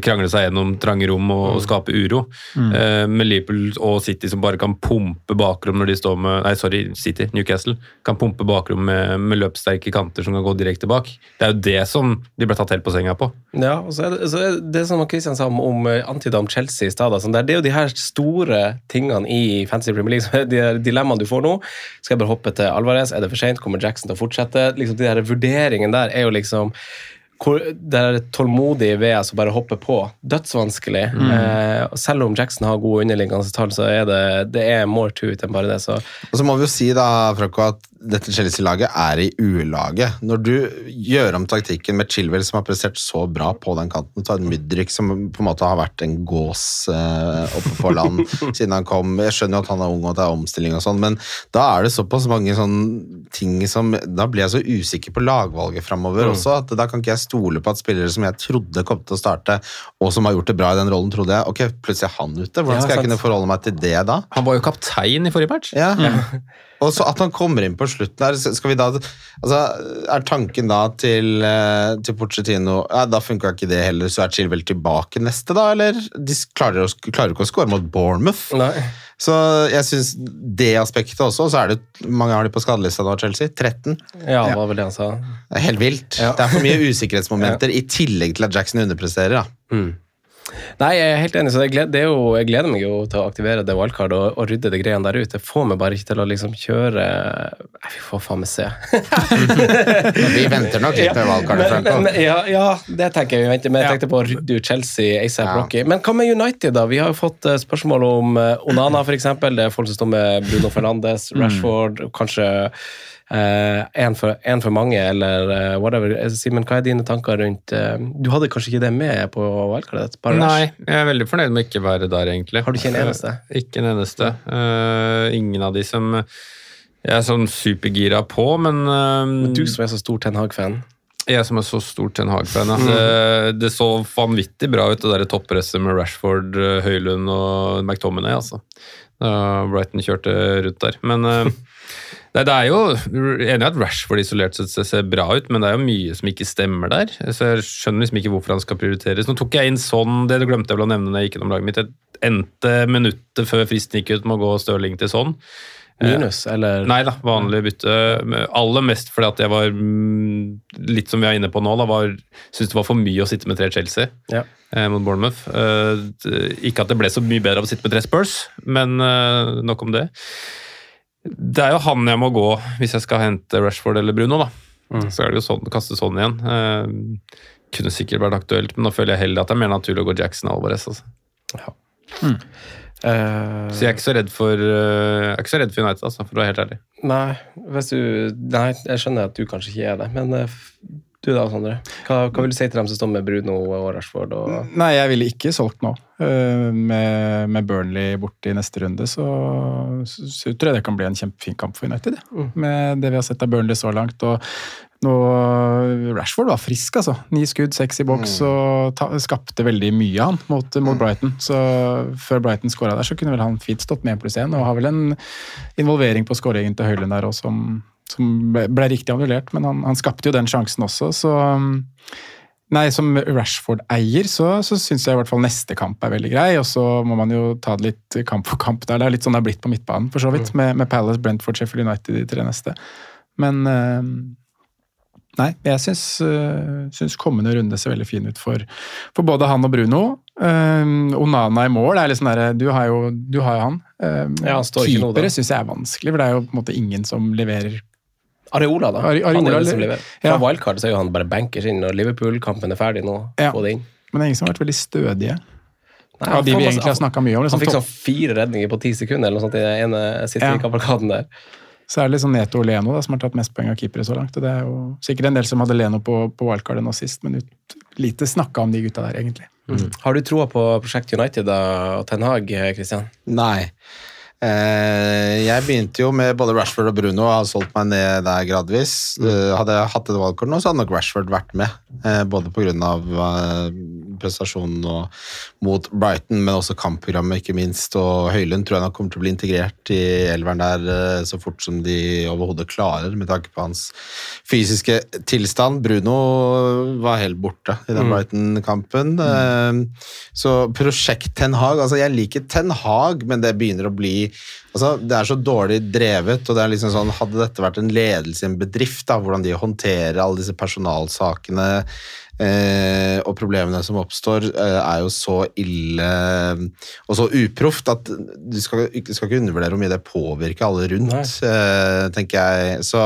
krangle seg gjennom trange rom og, og skape uro. Eh, med Liverpool og City som bare kan pumpe bakrom når de står med Nei, sorry, City, Newcastle. Kan pumpe bakrom med, med løpssterke kanter som kan gå direkte bak. Det er jo det som de ble tatt helt på senga på. Ja, og så er det, så er det som Christian sa om, om antidam Chelsea i stad. sånn Det er jo de her store tingene i Fantasy Premier League. De dilemmaene du får nå. Skal jeg bare hoppe til Alvarez? Er det for seint? Kommer Jackson til å fortsette? Liksom De her vurderingene der er jo liksom hvor, det er tålmodig ved altså bare hoppe på. Dødsvanskelig. Eh, selv om Jackson har gode underliggende tall, så er det, det er more to it enn bare det. Så Og så må vi jo si da, Franco, at dette Chelsea-laget er i U-laget. Når du gjør om taktikken med Chilwell, som har prestert så bra på den kanten, tar en Mudrik som på en måte har vært en gås eh, oppe på land siden han kom. Jeg skjønner jo at han er ung og at det er omstilling og sånn, men da er det såpass mange sånne ting som Da blir jeg så usikker på lagvalget framover også, at da kan ikke jeg stole på at spillere som jeg trodde kom til å starte, og som har gjort det bra i den rollen, trodde jeg Ok, plutselig er han ute. Hvordan Ja, skal jeg kunne forholde meg til det da? Han var jo kaptein i forrige match. Ja. Og så at han kommer inn på slutten her, skal vi da altså, Er tanken da til, eh, til Pochettino ja, Da funka ikke det heller, så er Chilwell tilbake neste, da? Eller de klarer, å, klarer ikke å score mot Bournemouth? nei. Så jeg syns det aspektet også, så er det mange har de på skadelista nå, Chelsea. 13. Ja, det var vel det han sa. Det er helt vilt. Ja. Det er for mye usikkerhetsmomenter i tillegg til at Jackson underpresterer. da. Nei, jeg er helt enig. så gleder, det er jo, jeg gleder meg jo til å aktivere det wildcardet og, og rydde de greiene der ute. Jeg får meg bare ikke til å liksom kjøre Nei, Vi får faen meg se. Vi venter nok litt med wildcardet, Franco. ja, ja, det tenker jeg vi venter. Men jeg tenkte på å rydde ut Chelsea ASAP Ja. Rocky. Men hva med United, da? Vi har jo fått eh, spørsmål om eh, Onana, f.eks. Det er folk som står med Bruno Fernandes, Rashford, kanskje én for, en for mange, eller uh, whatever. Eh, Simen, hva er dine tanker rundt uh, Du hadde kanskje ikke det med på ditt? Nei, jeg er veldig fornøyd med å ikke være der, egentlig. Har du ikke en eneste? Eh, Ikke en eneste. Eh, ingen av de som jeg er sånn supergira på, men men Du som er så stor Ten Hag-fan. Jeg som er så stor Ten Hag-fan. ja. Det, det så vanvittig bra ut, det toppresset med Rashford, eh, Høylund og McTominay, altså. Da Brighton kjørte rundt der. Men eh, det, er jo enig i at Rashford isolert sett ser- bra ut, men det er jo mye som ikke stemmer der. Så jeg skjønner liksom ikke hvorfor han skal prioriteres. Nå tok jeg inn sånn, det du glemte jeg vel å nevne når jeg gikk gjennom laget mitt. Jeg endte minuttet før fristen gikk ut med å gå Stirling til sånn. Minus, eller Nei da, vanlig bytte. Aller mest fordi at jeg var mm, litt som vi er inne på nå, da, var, syntes det var for mye å sitte med tre Chelsea Ja. eh, mot Bournemouth. Eh, ikke at det ble så mye bedre av å sitte med tre Spurs, men eh, nok om det. Det er jo han jeg må gå hvis jeg skal hente Rashford eller Bruno, da. Så er det jo sånn, kaste sånn igjen. Eh, kunne sikkert vært aktuelt, men nå føler jeg heller at det er mer naturlig å gå Jackson Alvarez. Altså. Eh, Så jeg er ikke så redd for, uh, jeg er ikke så redd for United, altså, for å være helt ærlig. Nei, hvis du, nei, jeg skjønner at du kanskje ikke er det, men eh, Du da, Sondre? Hva, hva vil du si til dem som står med Bruno og Rashford? Og... Nei, jeg ville ikke solgt nå. Eh, Med, med Burnley borte i neste runde, så, så, så tror jeg det kan bli en kjempefin kamp for United. Mm. Med det vi har sett av Burnley så langt. og nå, Rashford var frisk, altså. Ni skudd, seks i boks, og ta, skapte veldig mye, han, mot, mot Brighton. Så før Brighton skåra der, så kunne vel han fint stått med 1 pluss 1, og har vel en involvering på skåringen til Høylund der også, som, som ble, riktig annullert, men han, han skapte jo den sjansen også, så Nei, som Rashford-eier så, så syns jeg i hvert fall neste kamp er veldig grei. Og så må man jo ta det litt kamp for kamp der. Det er litt sånn det er blitt på midtbanen, for så vidt. Med, med Palace, Brentford, Sheffield United de tre neste. Men eh, Nei, jeg syns, eh, syns kommende runde ser veldig fin ut for, for både han og Bruno. Um, Onana i mål er litt sånn derre Du har jo, du har jo han. Um, Ja. Keepere syns jeg er vanskelig, for det er jo på en måte ingen som leverer Areola, da. Are- han er Areola, den som leverer. Fra ja. wildcard så er jo han bare bankers inn, og Liverpool-kampen er ferdig nå. Ja. Få det inn. Men det er ingen som har vært veldig stødige. Nei, ja, de vi egentlig har snakka mye om. Han Liksom, fikk topp- sånn fire redninger på ti sekunder eller noe sånt i den ene Ja. City-kavalkaden der. Så er det liksom Neto og Leno da, som har tatt mest poeng av keepere så langt. og Det er jo sikkert en del som hadde Leno på, på wildcard nå sist, men ut, lite snakka om de gutta der, egentlig. Har du troa på Prosjekt United da, og Ten Hag, Christian? Nei. Eh, jeg begynte jo med både Rashford og Bruno og har solgt meg ned der gradvis. Eh, hadde jeg hatt et valgkort nå, så hadde nok Rashford vært med. Eh, både pga. Prestasjonen mot Brighton, men også kampprogrammet, ikke minst. Og Høylund tror jeg nok kommer til å bli integrert i elveren der eh, så fort som de overhodet klarer, med tanke på hans fysiske tilstand. Bruno var helt borte i den Mm. Brighton-kampen. Mm. så prosjekt Ten Hag Altså, jeg liker Ten Hag, men det begynner å bli Altså, Det er så dårlig drevet, og det er liksom sånn Hadde dette vært en ledelse i en bedrift, da, hvordan de håndterer alle disse personalsakene eh, og problemene som oppstår, eh, er jo så ille og så uproft at du skal, du skal ikke undervurdere hvor mye det påvirker alle rundt, eh, tenker jeg. Så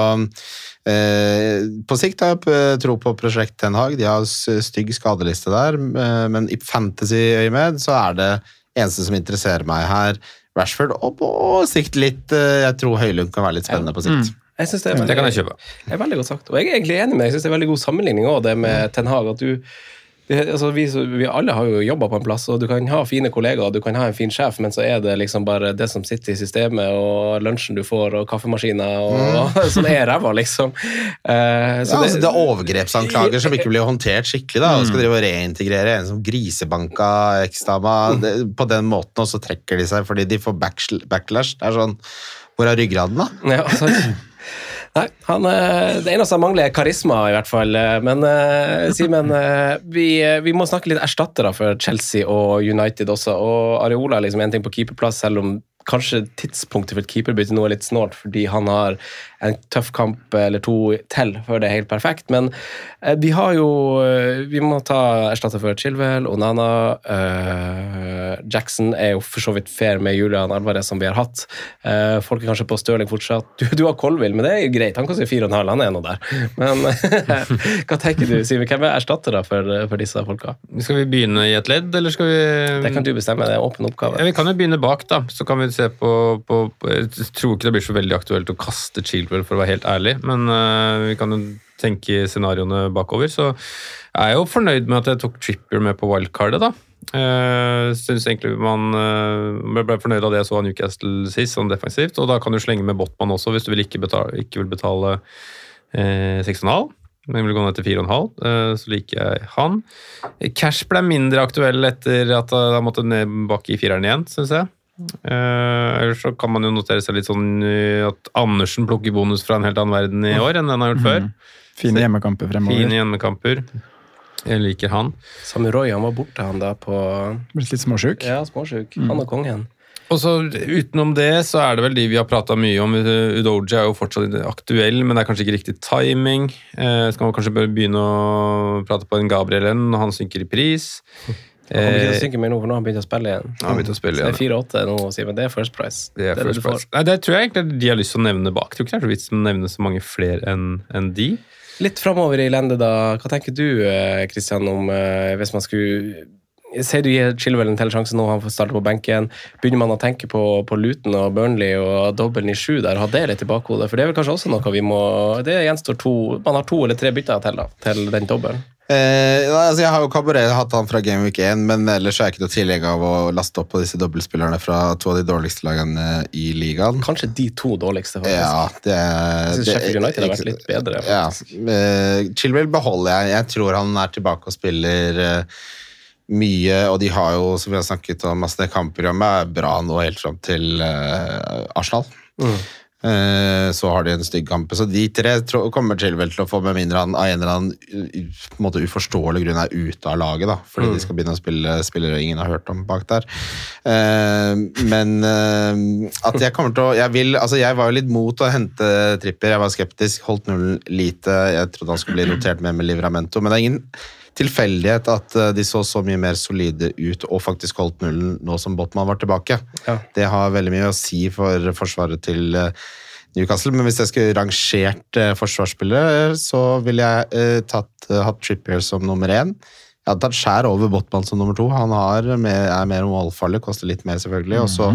eh, på sikt har jeg tro på Prosjekt Ten Hag. De har stygg skadeliste der, eh, men i fantasy-øyemed så er det eneste som interesserer meg her, Rashford, og på sikt litt eh, Jeg tror Høylund kan være litt spennende på sikt. Jeg synes det, er Det kan jeg kjøpe. Det er veldig godt sagt. Og jeg er egentlig enig med deg. Jeg synes det er veldig god sammenligning også, det med Ten Hag. At du, det, altså vi, vi alle har jo jobba på en plass, og du kan ha fine kollegaer, du kan ha en fin sjef, men så er det liksom bare det som sitter i systemet, og lunsjen du får, og kaffemaskiner, og som er ræva, liksom. Uh, så ja, altså, det er overgrepsanklager som ikke blir håndtert skikkelig. da, og Skal drive og reintegrere en som grisebanka eksdama det- på den måten, og så trekker de seg fordi de får backlash. Det er sånn Hvor er ryggraden, da? Ja, sant. Nei, han, eh, det eneste han mangler, er karisma, i hvert fall. Eh, Men eh, Simen, vi, vi må snakke litt erstattere for Chelsea og United også. Og Areola er liksom en ting på keeperplass, selv om kanskje tidspunktet for et keeperbytte nå er litt snålt, fordi han har en tøff kamp eller to til før det er helt perfekt. Men eh, vi har jo eh, Vi må ta erstatter for Chilwell, Onana eh, Jackson er jo for så vidt fair med Julian Alvarez, som vi har hatt. Folk er kanskje på Stirling fortsatt. Du, du har Colville, men det er jo greit. Han koster 4,5, han er nå der. Men hva tenker du, Simen? Hvem er erstattere for, for disse folka? Skal vi begynne i et ledd, eller skal vi Det kan du bestemme, det er en åpen oppgave. Ja, Vi kan jo begynne bak, da. Så kan vi se på, på, på Jeg tror ikke det blir så veldig aktuelt å kaste Chilwell, for å være helt ærlig. Men uh, vi kan jo tenke scenarioene bakover. Så jeg er jo fornøyd med at jeg tok Trippier med på wildcardet, da. Uh, synes egentlig man uh, ble fornøyd av det jeg så av Newcastle sist, sånn defensivt. Og da kan du slenge med Botman også, hvis du vil ikke, betale, ikke vil betale uh, 6,5. Men vil gå ned til 4,5, eh, så liker jeg han. Cash ble mindre aktuell etter at han måtte ned bak i fireren igjen, syns jeg. Eh, ellers så kan man jo notere seg litt sånn eh, at Andersen plukker bonus fra en helt annen verden i år enn den har gjort før. Fine hjemmekamper fremover. Fine hjemmekamper. Jeg liker han. Samurai han var borte, han da, på Blitt litt småsjuk. Ja, småsjuk. Han og kongen. Og så Utenom det så er det vel de vi har prata mye om. Udoji er jo fortsatt aktuell, men det er kanskje ikke riktig timing. Eh, skal man kanskje begynne å prate på en Gabrielen når han synker i pris. Han ikke å Eh, synke meg nå, for nå har han begynt å spille igjen. Han begynt å spille Så det er 4-8 nå, Simen. Det er first price. Det er det first price. Nei, det tror jeg egentlig de har lyst til å nevne bak. Jeg tror ikke det er så vits å nevne så mange flere enn en de. Litt framover i lendet, da. Hva tenker du, Christian, Kristian, om eh, hvis man skulle Sier du gir Chilwell en til sjanse nå, han får starte på benken. Begynner man å tenke på, på Luton og Burnley og dobbelen i sju der, ha det litt i bakhodet? For det er vel kanskje også noe vi må Det gjenstår to Man har to eller tre bytter til da, til den dobbelen. Eh, altså jeg har jo Cabaret hatt han fra Game Week 1, men ellers er jeg ikke noe tillegg av å laste opp på disse dobbeltspillerne fra to av de dårligste lagene i ligaen. Kanskje de to dårligste, faktisk. Ja, det, Jeg synes det- Sheffield United har vært litt bedre. Ja, eh, Chilwell beholder jeg. Jeg tror han er tilbake og spiller eh, mye, og de har jo, som vi har snakket om, altså det kampprogrammet er bra nå helt fram til uh, Arsenal. Eh, så har de en stygg kamp. Så de tre kommer Chilwell til å få, med mindre han av en eller annen på en måte uforståelig grunn er ute av laget, da, fordi Mm. de skal begynne å spille spillere ingen har hørt om bak der. Uh, men at jeg kommer til å jeg, vil, altså jeg var jo litt mot å hente Tripper, jeg var skeptisk, holdt nullen lite. Jeg trodde han skulle bli notert med med Livramento, men det er ingen tilfeldighet at eh, de så så mye mer solide ut og faktisk holdt nullen nå som Botman var tilbake. Ja. Det har veldig mye å si for forsvaret til eh, Newcastle, men hvis jeg skulle rangert eh, forsvarsspillere, så ville jeg tatt, hatt Trippier som nummer én. Jeg hadde tatt skjær over Botman som nummer to. Han har mer, er mer målfarlig, koster litt mer selvfølgelig. Og så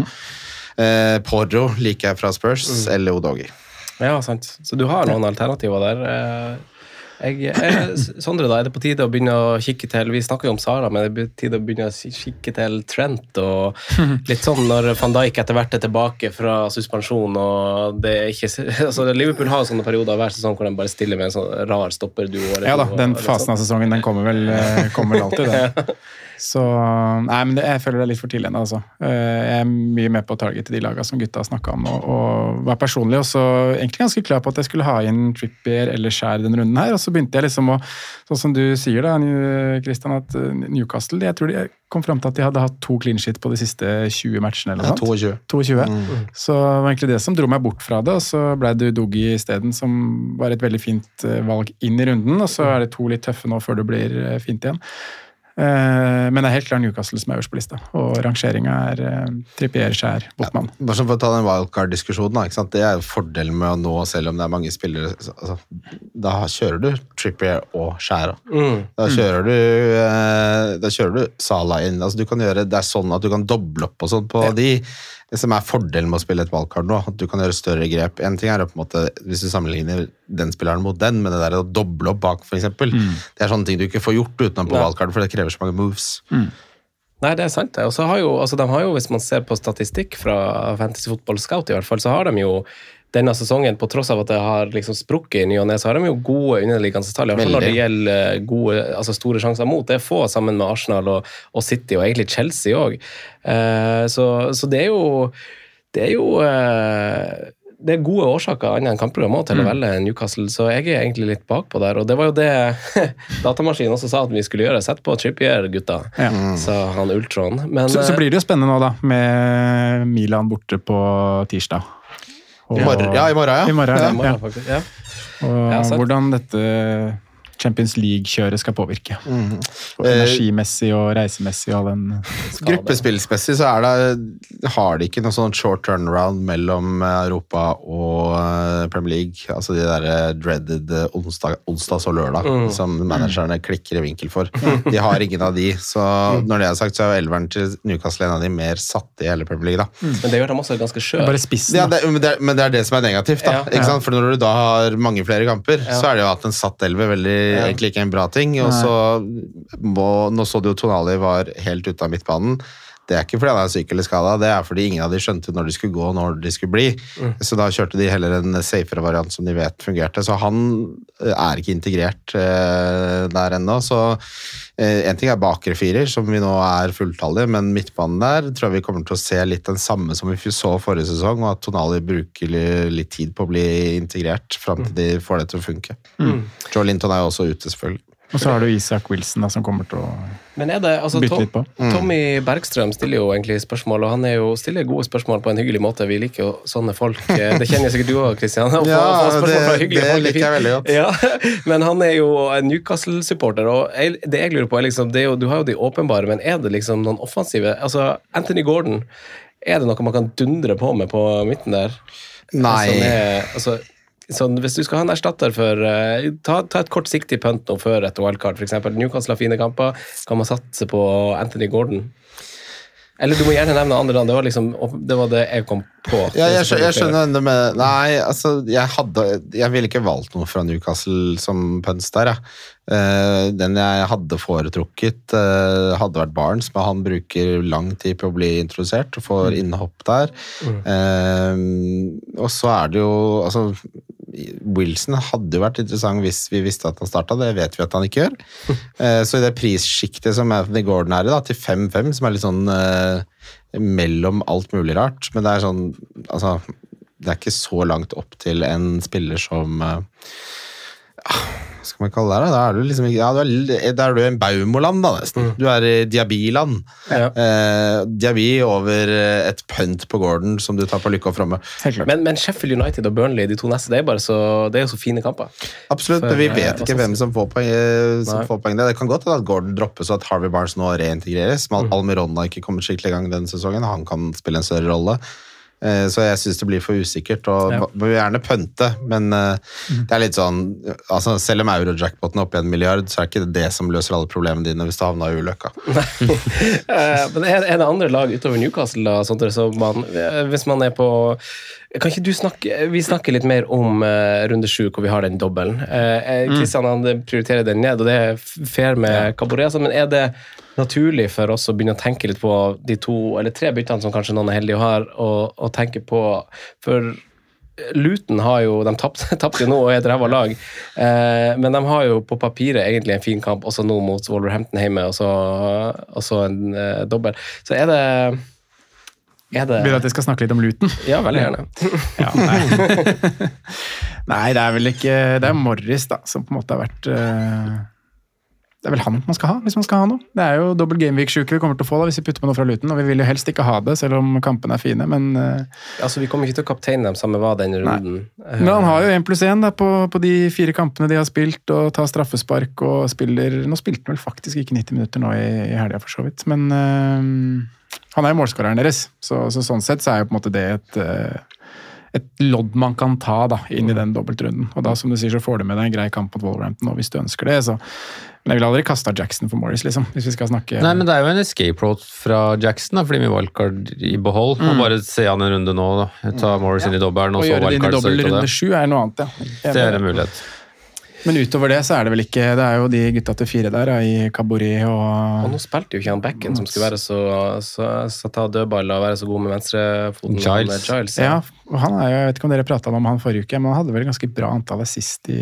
eh, Porro liker jeg fra Spurs, eller Odogi. Ja, sant. Så du har noen alternativer der. Eh, Jeg, jeg, Sondre, da er det på tide å begynne å kikke til Vi snakker jo om Sara, men det er på tide å begynne å kikke til Trent. og Litt sånn når van Dijk etter hvert er tilbake fra suspensjon. og det er ikke, altså Liverpool har sånne perioder hver sesong hvor de bare stiller med en sånn rar stopperduo. Ja da, den fasen sånn. av sesongen den kommer vel, eh, kommer vel alltid, den. Så Nei, men det, jeg føler det er litt for tidlig ennå, altså. Eh, Jeg er mye med på target til de lagene som gutta har snakka om, og, og var personlig også egentlig ganske klar på at jeg skulle ha inn Trippier eller Skjær denne runden her, og så begynte jeg liksom å Sånn som du sier da, Christian, at eh, Newcastle Jeg tror de kom fram til at de hadde hatt to clean shit på de siste 20 matchene eller noe sånt. 22. 22. Så det var egentlig det som dro meg bort fra det, og så ble det Doggy isteden, som var et veldig fint eh, valg inn i runden. Og så er det to litt tøffe nå før det blir fint igjen. Eh, Men det er helt klart Newcastle som er øverst på lista, og rangeringa er eh, Trippier, Skjær, Botman. Bare sånn for å ta den wildcard-diskusjonen, det er fordelen med å nå, selv om det er mange spillere så- altså, Da kjører du Trippier og Skjæra. Mm. Da kjører du eh, Da kjører du Sala inn. Altså, du kan gjøre, det er sånn at du kan doble opp og sånn på de. Det som er fordelen med å spille et valgkart nå, at du kan gjøre større grep. En ting er på en måte, hvis du sammenligner den spilleren mot den, men det der å doble opp bak, f.eks. eksempel Det er sånne ting du ikke får gjort utenom på valgkart, for det krever så mange moves. Nei, det er sant. det. Og så har jo, altså, de har jo, Hvis man ser på statistikk fra Fantasy Football Scout, i hvert fall, så har de jo denne sesongen, på tross av at det har liksom sprukket i ny og ne, så har de jo gode underliggende tall. I hvert når det gjelder gode, altså store sjanser mot. Det er få sammen med Arsenal og, og City, og egentlig Chelsea òg. Uh, så, så det er jo Det er jo uh, det er gode årsaker annet enn kampprogram til å velge Newcastle, så jeg er egentlig litt bakpå der. Og det var jo det datamaskinen også sa at vi skulle gjøre. Sett på Trippier, gutta, Ja. sa han Ultron. Men, Så, så eh, blir det jo spennende nå, da, med Milan borte på tirsdag. Og- ja, i morgen, ja. I morgen, Ja, ja. i morgen, faktisk. Ja. Og Ja, hvordan dette Champions League-kjøret skal påvirke. Mm. Og Eh, energimessig og reisemessig og all den Gruppespillsmessig så er det, har de ikke noe sånn short turnaround mellom Europa og eh, Premier League. Altså de der eh, dreaded eh, onsdag, onsdags og lørdag Mm. som managerne klikker i vinkel for. De har ingen av de, så Mm. når det er sagt, så er jo elveren til Newcastle en av de mer satte i hele Premier League. da. Men det gjør dem også ganske skjøre. Bare spissen. Ja, det, men, det, er- men det er det som er negativt. da, Ja. ikke sant? For når du da har mange flere kamper, Ja. så er det jo at en satt elver veldig, Ja. egentlig ikke en bra ting. Og så må, Nå så du jo Tonali var helt ute av midtbanen. Det er ikke fordi han er syk eller skada, det er fordi ingen av de skjønte når de skulle gå og når de skulle bli. Så da kjørte de heller en safere variant som de vet fungerte. Så han eh, er ikke integrert eh, der ennå. Så eh, en ting er bakre firer, som vi nå er fulltallige, men midtbanen der tror jeg vi kommer til å se litt den samme som vi så forrige sesong, og at Tonali bruker litt tid på å bli integrert fram til de får det til å funke. Joe Linton er jo også ute, selvfølgelig. Og så har du Isak Wilson, da, som kommer til å Men er det, altså, bytte litt på. Tommy Bergstrøm stiller jo egentlig spørsmål, og han er jo, stiller gode spørsmål på en hyggelig måte. Vi liker jo sånne folk. Eh, Det kjenner sikkert du òg, Kristian. Ja, det- det liker jeg veldig godt. Ja, men han er jo en Newcastle-supporter, og jeg, det jeg lurer på, er liksom det er jo, Du har jo de åpenbare, men er det liksom noen offensive altså Anthony Gordon, er det noe man kan dundre på med på midten der? Nei. Er, altså, sånn, hvis du skal ha en erstatter for uh, ta, ta et kortsiktig punt nå før et wildcard, f.eks. Newcastle har fine kamper. Kan man satse på Anthony Gordon? Eller du må gjerne nevne andre navn. Det var liksom det, var det jeg kom på. Ja, jeg, skjønner, jeg skjønner enda med... Nei, altså, jeg hadde Jeg ville ikke valgt noe fra Newcastle som punts der, jeg. Uh, den jeg hadde foretrukket, uh, hadde vært Barnes, men han bruker lang tid på å bli introdusert og får innhopp der. Eh, og så er det jo Altså, Wilson hadde jo vært interessant hvis vi visste at han starta, det vet vi at han ikke gjør. Eh, så i det prissjiktet som Anthony Gordon er i, da, til 5-5, som er litt sånn eh, mellom alt mulig rart, men det er sånn Altså, det er ikke så langt opp til en spiller som eh, skal man kalle det? Da Da er du liksom ja, du er, Da er du en Baumoland, da, nesten. Du er i Diaby-land. Ja. Eh, Diabi over eh, et punt på Gordon som du tar på lykke og fromme. Men, men Sheffield United og Burnley, de to neste, det er bare så, det er jo så fine kamper. Absolutt, For, men vi eh, vet ikke hvem som får poeng. eh, Som får poeng. Det kan godt hende at Gordon droppes og at Harvey Barnes nå reintegreres. Mm. Men Almiron har ikke kommet skikkelig i gang denne sesongen. Han kan spille en større rolle. Eh, Så jeg syns det blir for usikkert. og Ja. Må gjerne pønte, men eh, det er litt sånn altså Selv om eurojackpoten er oppe i en milliard, så er det ikke det som løser alle problemene dine hvis du havna i ulykka. Eh, Men er, det andre lag utover Newcastle da, Sondre, så man, hvis man er på Kan ikke du snakke Vi snakker litt mer om runde sju, hvor vi har den dobbelen. Kristian han prioriterer den ned, og det er fair med Caboret, altså, men er det naturlig for oss å begynne å tenke litt på de to eller tre byttene som kanskje noen er heldige og har, og, og tenke på For Luton har jo, de tapte jo nå og er et ræva lag, eh, men de har jo på papiret egentlig en fin kamp også nå mot Wolverhampton hjemme, og så, og så en eh, dobbel. Så er det er det Vil du at jeg skal snakke litt om Luton? Ja, veldig gjerne. Ja, nei. nei, det er vel ikke Det er Morris, da, som på en måte har vært eh, Det er vel han man skal ha, hvis man skal ha noe. Det er jo dobbel gameweek-sjuke vi kommer til å få da, hvis vi putter på noe fra Luton, og vi vil jo helst ikke ha det, selv om kampene er fine, men uh, Altså, Vi kommer ikke til å kapteine dem samme hva den runden. Nei. Men han har jo én pluss én på, på de fire kampene de har spilt, og tar straffespark og spiller Nå spilte han vel faktisk ikke 90 minutter nå i, i helga, for så vidt, men uh, han er jo målskåreren deres, så, så sånn sett så er jo på en måte det et uh, et lodd man kan ta da, inn i den dobbeltrunden. Og da som du sier, så får du med deg en grei kamp mot Wolverhampton og hvis du ønsker det. Så. Men jeg ville aldri kasta Jackson for Morris, liksom, hvis vi skal snakke Nei, men det er jo en escape route fra Jackson, da, fordi med wildcard i behold. Og Mm. bare se han en runde nå, da. Ta Morris inn i dobbelen, og, og så gjøre det inn i wildcard dobbel runde sju er noe annet, ja. Det er en mulighet. Men utover det så er det vel ikke Det er jo de gutta til fire der, i Kabori Og og nå spilte jo ikke han Becken, som skulle være så, så, så ta dødball og være så god med venstrefoten. Giles. med Giles Ja, ja. han er jo, Jeg vet ikke om dere prata om han forrige uke, men han hadde vel ganske bra antall assist i,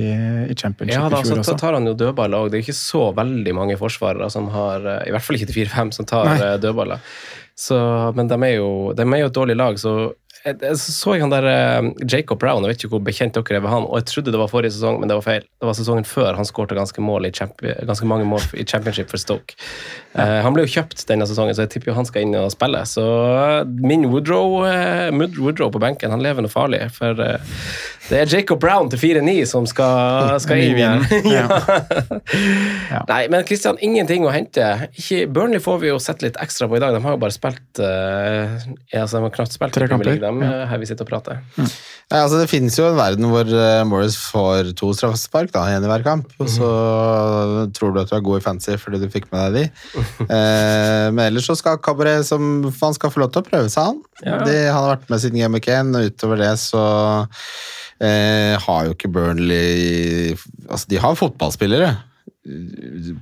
i championship Ja, da, i fjor så også. tar han jo dødballer òg. Det er ikke så veldig mange forsvarere som har eh, I hvert fall ikke til 4-5 som tar Nei. eh, dødballer. Så, men de er, jo, de er jo et dårlig lag, så jeg, jeg så jeg han der eh, Jacob Brown, jeg vet ikke hvor bekjent dere er med han, og jeg trodde det var forrige sesong, men det var feil. Det var sesongen før han skårte ganske, mål i ganske mange mål i championship for Stoke. Eh, han ble jo kjøpt denne sesongen, så jeg tipper jo han skal inn og spille. Så eh, min Woodrow, eh, Woodrow på benken, han lever noe farlig. For eh, det er Jacob Brown til 4-9 som skal, skal inn igjen. Ja. Nei, men Kristian, ingenting å hente. Ikke, Burnley får vi jo sett litt ekstra på i dag. De har jo bare spilt ja, altså, De har knapt spilt Tre kamper, de, ja. eh, her vi sitter og prater. Nei, altså Det finnes jo en verden hvor eh, Morris får to straffespark, da, én i hver kamp. Og så tror du at du er god i fancy fordi du fikk med deg de. Eh, men ellers så skal Cabaret som Han skal få lov til å prøve seg, han. Ja. De, han har vært med siden Game of 1, og utover det så eh, har jo ikke Burnley Altså, de har fotballspillere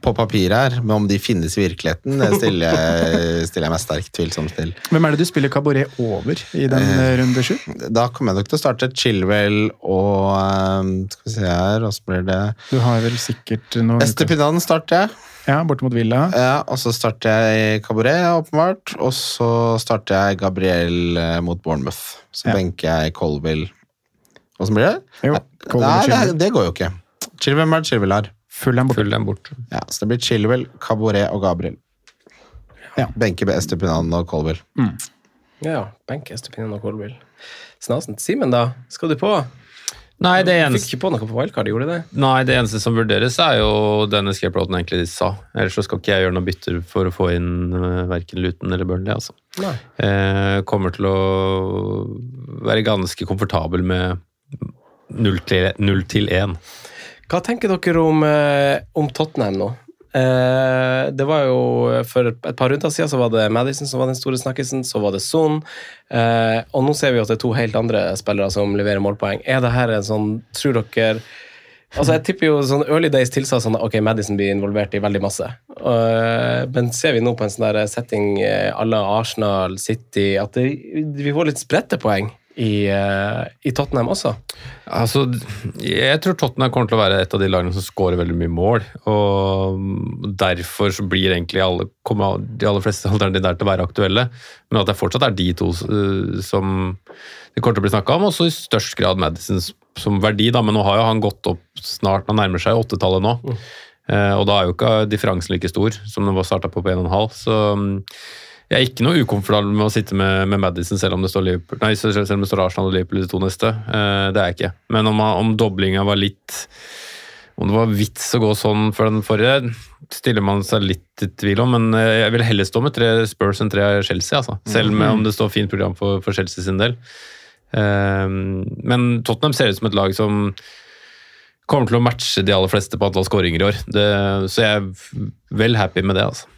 på papir her, men om de finnes i virkeligheten, det stiller jeg, stiller jeg meg sterkt tvilsomt til. Hvem er det du spiller kabaret over i den Eh, eh, runde sju? Da kommer jeg nok til å starte Chilwell og ehm, Skal vi se her, hvordan blir det Du har vel sikkert noe Estepinan starter jeg. Ja, borte mot Villa. Ja, og så starter jeg kabaret, åpenbart. Og så starter jeg Gabriel eh, mot Bournemouth. Så Ja. benker jeg Colville. Åssen blir det? Jo, Colville Nei, det, det går jo ikke. Chilwell, hvem er det Chilwell har? dem borte. Full dem bort. Ja, så det blir Chilwell, Cabaret og Gabriel. Ja. Benke med Estepinan og Colville. Ja, benke Estepinan og Colville. Snasent. Simen, da? Skal du på? Nei, det Fikk eneste, ikke på noe på wildcard, gjorde du det? nei, det eneste som vurderes, er jo den escape routen egentlig sa. Ellers så skal ikke jeg gjøre noe bytter for å få inn uh, verken Luton eller Burnley. altså. Nei. Eh, kommer til å være ganske komfortabel med 0 til, 0 til 1. Hva tenker dere om, eh, om Tottenham nå? Eh, det var jo For et par runder siden så var det Madison som var den store snakkisen, så var det Son. Eh, og nå ser vi at det er to helt andre spillere som leverer målpoeng. Er det her en sånn Tror dere Altså Jeg tipper jo sånn Early Days tilsa sånn ok, Madison blir involvert i veldig masse. Uh, men ser vi nå på en sånn der setting à la Arsenal, City, at det, vi får litt spredte poeng i, eh, i Tottenham også? Altså, jeg tror Tottenham kommer til å være et av de lagene som skårer veldig mye mål. og Derfor så blir egentlig alle, kommer de aller fleste alternativene der til å være aktuelle. Men at det fortsatt er de to eh, som det kommer til å bli snakka om, og så i størst grad Madison som verdi. da, Men nå har jo han gått opp snart, han nærmer seg åttetallet nå. Mm. Eh, og da er jo ikke differansen like stor som den var starta på på 1,5. Så jeg er ikke noe ukomfortabel med å sitte med, med Madison selv om det står nei, selv om det står Arsenal og Liverpool i de to neste. Eh, det er jeg ikke. Men om, om doblinga var litt Om det var vits å gå sånn for den forrige, stiller man seg litt i tvil om. Men eh, jeg vil heller stå med tre Spurs enn tre Chelsea, altså. Selv om det står fint program for, for Chelsea sin del. Eh, men Tottenham ser ut som et lag som kommer til å matche de aller fleste på antall skåringer i år. Det, så jeg er vel happy med det, altså.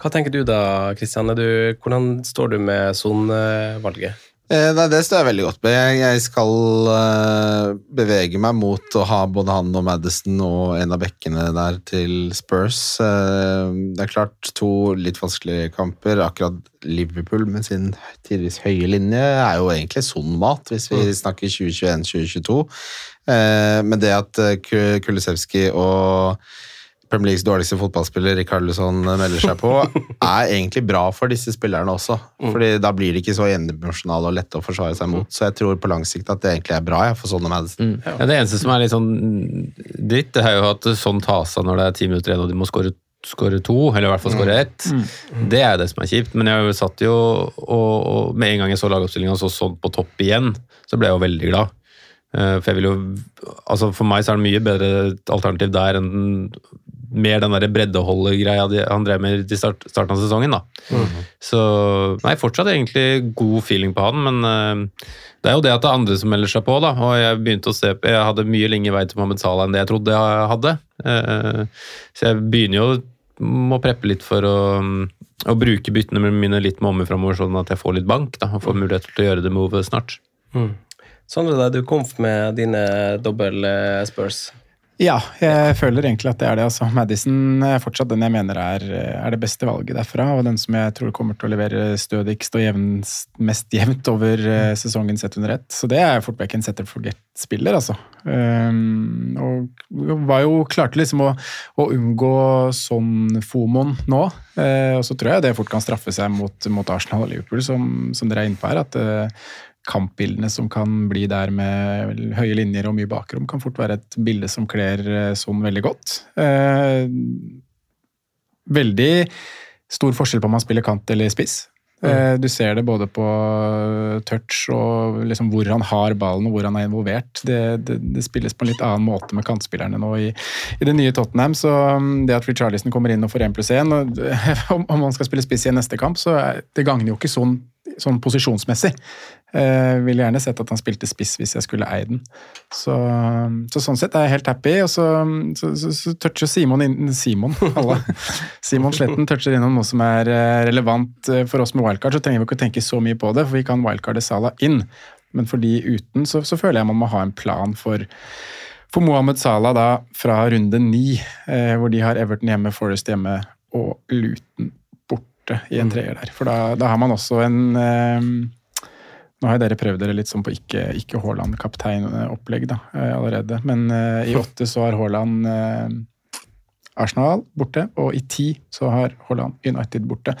Hva tenker du da, Kristian? Hvordan står du med sonevalget? Eh, nei, Det står jeg veldig godt med. Jeg, jeg skal eh, bevege meg mot å ha både han og Madison og en av bekkene der til Spurs. Eh, det er klart to litt vanskelige kamper. Akkurat Liverpool med sin tidvis høye linje er jo egentlig sunn mat, hvis vi snakker 2021-2022. Eh, men det at Kulisevskij og Premier Leagues dårligste fotballspiller Rikarlison melder seg på, er egentlig bra for disse spillerne også. Fordi da blir de ikke så endimensjonale og lette å forsvare seg mot. Så jeg tror på lang sikt at det egentlig er bra ja, for sånne Madison. Ja, det eneste som er litt sånn dritt, det er jo at sånn tas av når det er ti minutter igjen og de må skåre skåre to, eller i hvert fall skåre ett. Det er det som er kjipt. Men jeg satt jo og, og med en gang jeg så lagoppstillinga og så sånn på topp igjen, så ble jeg jo veldig glad. Eh, For jeg vil jo Altså for meg så er det mye bedre alternativ der enn mer den de- han drev med i start, starten av sesongen. da. Så nei, fortsatt egentlig god feeling på han, men uh, det er jo det at det er andre som melder seg på, da. Og jeg begynte å se på, jeg hadde mye lengre vei til Mohammed Salah enn det jeg trodde jeg hadde. Uh, Så jeg begynner jo må preppe litt for å, å bruke byttene mine litt med omme framover, sånn at jeg får litt bank da, og får mulighet til å gjøre det movet snart. Sondre, da er du kom med dine dobbel eh, Spurs. Ja, jeg føler egentlig at det er det. altså. Madison er fortsatt den jeg mener er, er det beste valget derfra, og den som jeg tror kommer til å levere stødigst og jevnst, mest jevnt over eh, sesongen sett under ett. Så det er fort vekk en setter for forget-spiller, altså. Um, og var jo klarte liksom å, å unngå sånn fomoen nå. Uh, og så tror jeg det fort kan straffe seg mot, mot Arsenal og Liverpool, som, som dere er inne på her. at eh, kampbildene som kan bli der med høye linjer og mye bakrom, kan fort være et bilde som kler sånn veldig godt. Eh, veldig stor forskjell på om man spiller kant eller spiss. Eh, Du ser det både på touch og liksom hvor han har ballen og hvor han er involvert. Det, det, det spilles på en litt annen måte med kantspillerne nå i, i det nye Tottenham. Så mm, det at Richarlison kommer inn og får 1 pluss 1 og, Om om han skal spille spiss i neste kamp, så er, det gagner jo ikke sånn, sånn posisjonsmessig. Eh, ville gjerne sett at han spilte spiss hvis jeg skulle eie den. Så, så sånn sett er jeg helt happy. Og så, så, så, så toucher Simon inn Simon, alle. Simon Sletten toucher innom noe som er eh, relevant eh, for oss med wildcard. Så trenger vi ikke å tenke så mye på det, for vi kan wildcarde Salah inn. Men for de uten, så, så føler jeg man må ha en plan for for Mohammed Salah da fra runde ni, eh, hvor de har Everton hjemme, Forest hjemme og Luton borte i en treer der. For da, da har man også en eh, Nå har dere prøvd dere litt sånn på ikke, ikke Haaland-kaptein-opplegg da, eh, allerede. Men uh, i åtte så har Haaland uh, Arsenal borte, og i ti så har Haaland United borte.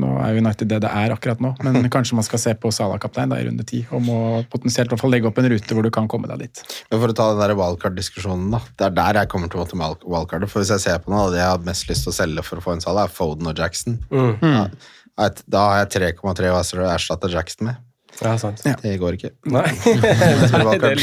Nå er United det det er akkurat nå, men kanskje man skal se på Salah-kaptein i runde ti, og må potensielt i hvert fall legge opp en rute hvor du kan komme deg dit. Men for å ta den der wildcard-diskusjonen, da. Det er der jeg kommer til å måtte wildcarde. For hvis jeg ser på noe av det jeg har mest lyst til å selge for å få en Salah, er Foden og Jackson. Mm. Ja, da har jeg 3,3 å erstatte Jackson med. Ja, sant. Det går ikke. Nei. Nei, det er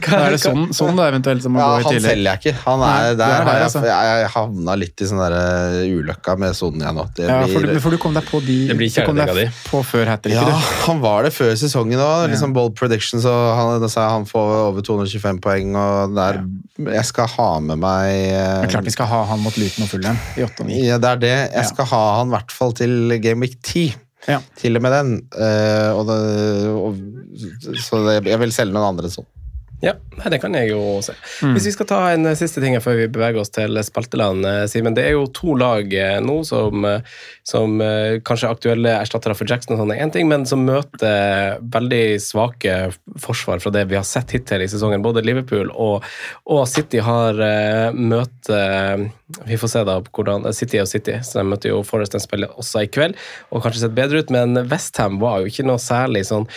er det sånn, sånn da eventuelt som må Ja, gå i han selger jeg ikke. Han er, Nei, der er der, altså. jeg, jeg havna litt i sånn der eh, ulykka med Sonja nå. Det Ja, for, blir- du, for du kom deg på de Det blir kjæledegga di. på før hat Ja, han var det før sesongen òg. Liksom bold predictions, og han, han får over 225 poeng. Og der, Jeg skal ha med meg eh, Det er klart vi skal ha han mot Luton og Fulham i 8 og 9. Ja, det er det. Jeg Ja. skal ha han i hvert fall til Game Week 10. Ja. Til og med den. Uh, og det, og, så det, jeg vil selge noen andre sånn. Ja, det kan jeg jo se. Mm. Hvis vi skal ta en eh, siste ting før vi beveger oss til spalteland, eh, Simen. Det er jo to lag eh, nå som, eh, som eh, kanskje er aktuelle erstattere for Jackson, og sånn er én ting, men som møter veldig svake forsvar fra det vi har sett hittil i sesongen. Både Liverpool og, og City har møte eh, Vi får se da hvordan City og City. Så de møter jo Forest en spiller også i kveld, og kanskje sett bedre ut, men Westham var jo ikke noe særlig sånn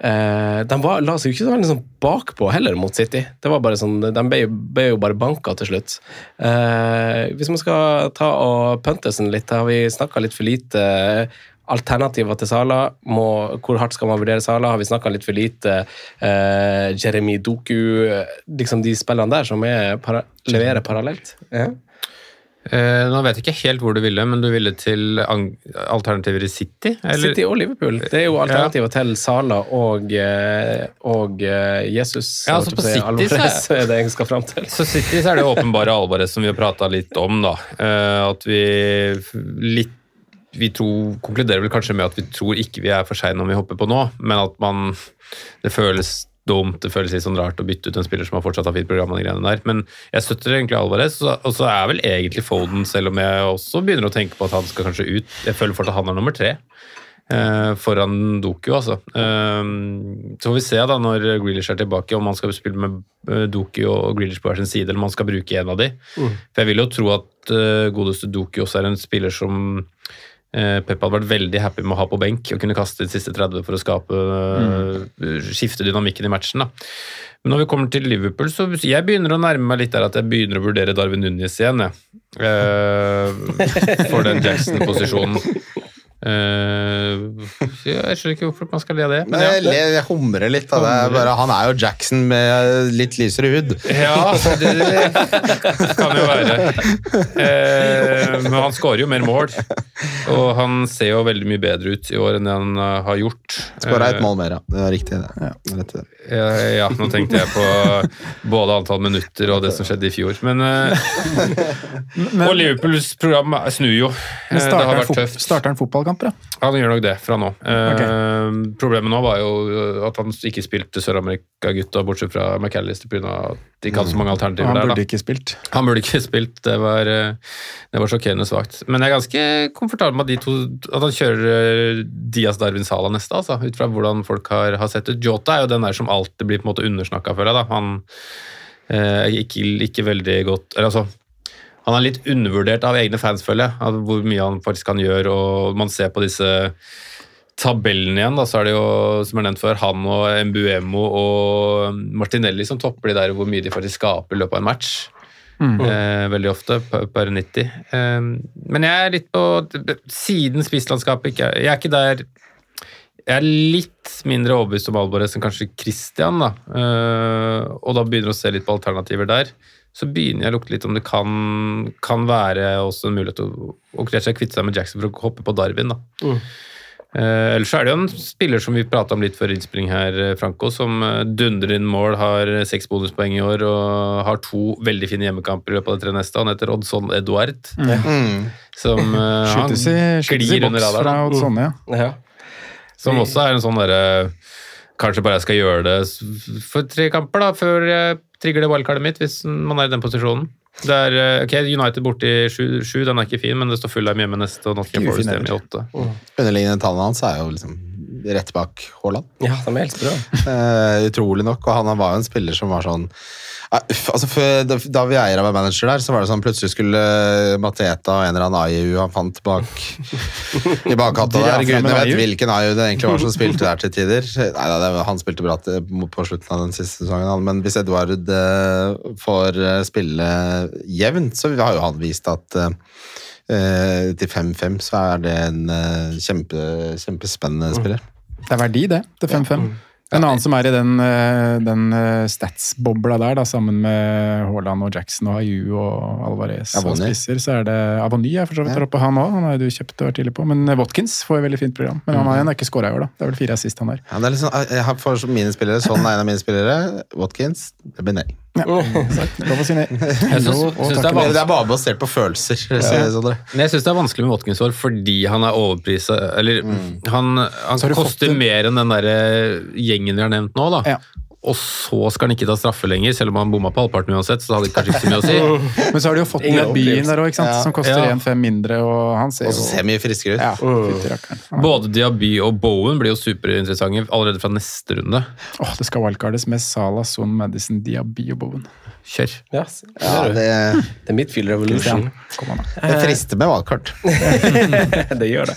Eh, de var, la seg jo ikke så veldig sånn bakpå heller mot City. Det var bare sånn, De ble, ble jo bare banka til slutt. Eh, hvis man skal ta og puntesen litt, har vi snakka litt for lite alternativer til Sala. Må, hvor hardt skal man vurdere Sala? Har vi snakka litt for lite eh, Jeremy Doku? Liksom de spillene der som para, leverer parallelt. Ja. Eh, nå vet jeg ikke helt hvor du ville, men du ville til alternativer i City? eller? City og Liverpool. Det er jo alternativer til Sala og, eh, og eh, Jesus. Ja, altså på City, Alvarez. Så er- det jeg skal fram til. Så City så er det åpenbare Alvarez som vi har prata litt om, da. Eh, at vi litt vi tror, konkluderer vel kanskje med at vi tror ikke vi er for seine om vi hopper på nå, men at man Det føles dumt, det føles litt sånn rart å bytte ut en spiller som har fortsatt har fint program. Og de greiene der, Men jeg støtter egentlig Alvarez, og så er vel egentlig Foden, selv om jeg også begynner å tenke på at han skal kanskje ut. Jeg føler fortsatt han er nummer tre. eh, foran Doku, altså. Eh, så får vi se da når Grealish er tilbake, om han skal spille med eh, Doku og Grealish på hver sin side, eller om han skal bruke en av de. For jeg vil jo tro at eh, godeste Doku også er en spiller som Pep hadde vært veldig happy med å ha på benk og kunne kaste de siste 30 for å skape mm. skifte dynamikken i matchen. da. Men når vi kommer til Liverpool, så jeg begynner å nærme meg litt der at jeg begynner å vurdere Darwin Nunes igjen, jeg. Eh, for den Jackson-posisjonen. Eh, jeg skjønner ikke hvorfor man skal le av det. Men jeg, ler- jeg humrer litt. av Det bare, han er jo Jackson med litt lysere hud. Ja, det, det kan jo være. Eh, men han skårer jo mer mål, og han ser jo veldig mye bedre ut i år enn det han eh, har gjort. Skåra ett et mål mer, ja. Det er riktig. Det. Ja, ja, nå tenkte jeg på både antall minutter og det som skjedde i fjor. Men, men og Liverpools program snur jo. Det har vært tøft. starter han fotballkamper, da? Han gjør nok det fra nå. Eh, Problemet nå var jo at han ikke spilte Sør-Amerika-gutta, bortsett fra McAllister pga. at de ikke hadde så mange alternativer Han der. burde da. ikke spilt. Han burde ikke spilt, det var, eh, det var sjokkerende svakt. Men jeg er ganske komfortabel med at, de to, at han kjører eh, Diaz Darwin Sala neste, altså, ut fra hvordan folk har, har sett ut. Jota er jo den der som alltid blir på en måte undersnakka, føler jeg. da. Han eh, ikke, ikke veldig godt eller altså, Han er litt undervurdert av egne fans, føler jeg, av hvor mye han faktisk kan gjøre. og Man ser på disse tabellen igjen, da, så er det jo, som er nevnt før, han og Mbuemo og Martinelli som topper de der hvor mye de faktisk skaper i løpet av en match. Eh, veldig ofte, per, per 90. Eh, men jeg er litt på Siden spisslandskapet ikke Jeg er ikke der Jeg er litt mindre overbevist om Alvarez enn kanskje Christian, da. Eh, og da begynner å se litt på alternativer der. Så begynner jeg å lukte litt om det kan, kan være også en mulighet til å, å kvitte seg med Jackson for å hoppe på Darwin, da. Eh, ellers så er det jo en spiller som vi prata om litt før innspilling her, eh, Franco, som eh, dundrer inn mål, har seks bonuspoeng i år og har to veldig fine hjemmekamper i løpet av de tre neste. Han heter Oddson Eduard. Mm. Som uh, han i, glir under radaren. Oddsonne, ja. Ja. Som også er en sånn derre Kanskje bare jeg skal gjøre det for tre kamper da, før jeg trigger det wildcardet mitt, hvis man er i den posisjonen. Det er, eh, ok, United borte i sju, sju, den er ikke fin, men det står Fulham hjemme neste, og Nottingham Forest hjemme i åtte. Underliggende tallene hans er jo liksom rett bak Haaland. ja, de er helt bra. Uh, utrolig nok. Og han var jo en spiller som var sånn uh, altså for, da, da Vieira var manager der, så var det sånn plutselig skulle eh, Mateta og en eller annen AIU han fant bak i bakhatta der. Gudene vet hvilken AIU det egentlig var som spilte der til tider. Nei, da, Han spilte bra til, på slutten av den siste sesongen, han. men hvis Eduard uh, får eh, spille jevnt, så har jo han vist at eh, eh, til 5-5, så er det en eh, kjempe, kjempespennende spiller. Det er verdi, det, til 5-5. En annen som er i den, eh, den eh, stats-bobla der, da, sammen med Haaland og Jackson og Ayu og Alvarez og Avoni. spisser, så er det Avony er for så vidt der oppe, han òg. Han har du kjøpt og vært tidlig på. Men eh, Watkins får et veldig fint program. Men han har han har ikke skåra i år, da. Det er vel fire assist han har. Ja, det er sånn, jeg har for mine spillere, sånn er en av mine spillere. Watkins, det blir nei. Ja, det er er bare basert på følelser. så- Men jeg syns det er vanskelig med Watkins år fordi han er overprisa Eller han, han fått koster mer enn den der gjengen vi har nevnt nå, da. Ja. Og så skal han ikke ta straffe lenger, selv om han bomma på halvparten uansett. Så det hadde kanskje ikke så mye å si. Men så har de jo fått ned byen der òg, Ja. som koster Ja. 1-5 mindre, og han ser Og så jo ser mye friskere ut. ja, fytti Både Diaby og Bowen blir jo superinteressante allerede fra neste runde. Åh, det skal wildcardes med Salah, Son, Madison, Diaby og Bowen. Kjør. Yes. Ja, det, det er midfield revolution. Det frister med valgkart. det gjør det.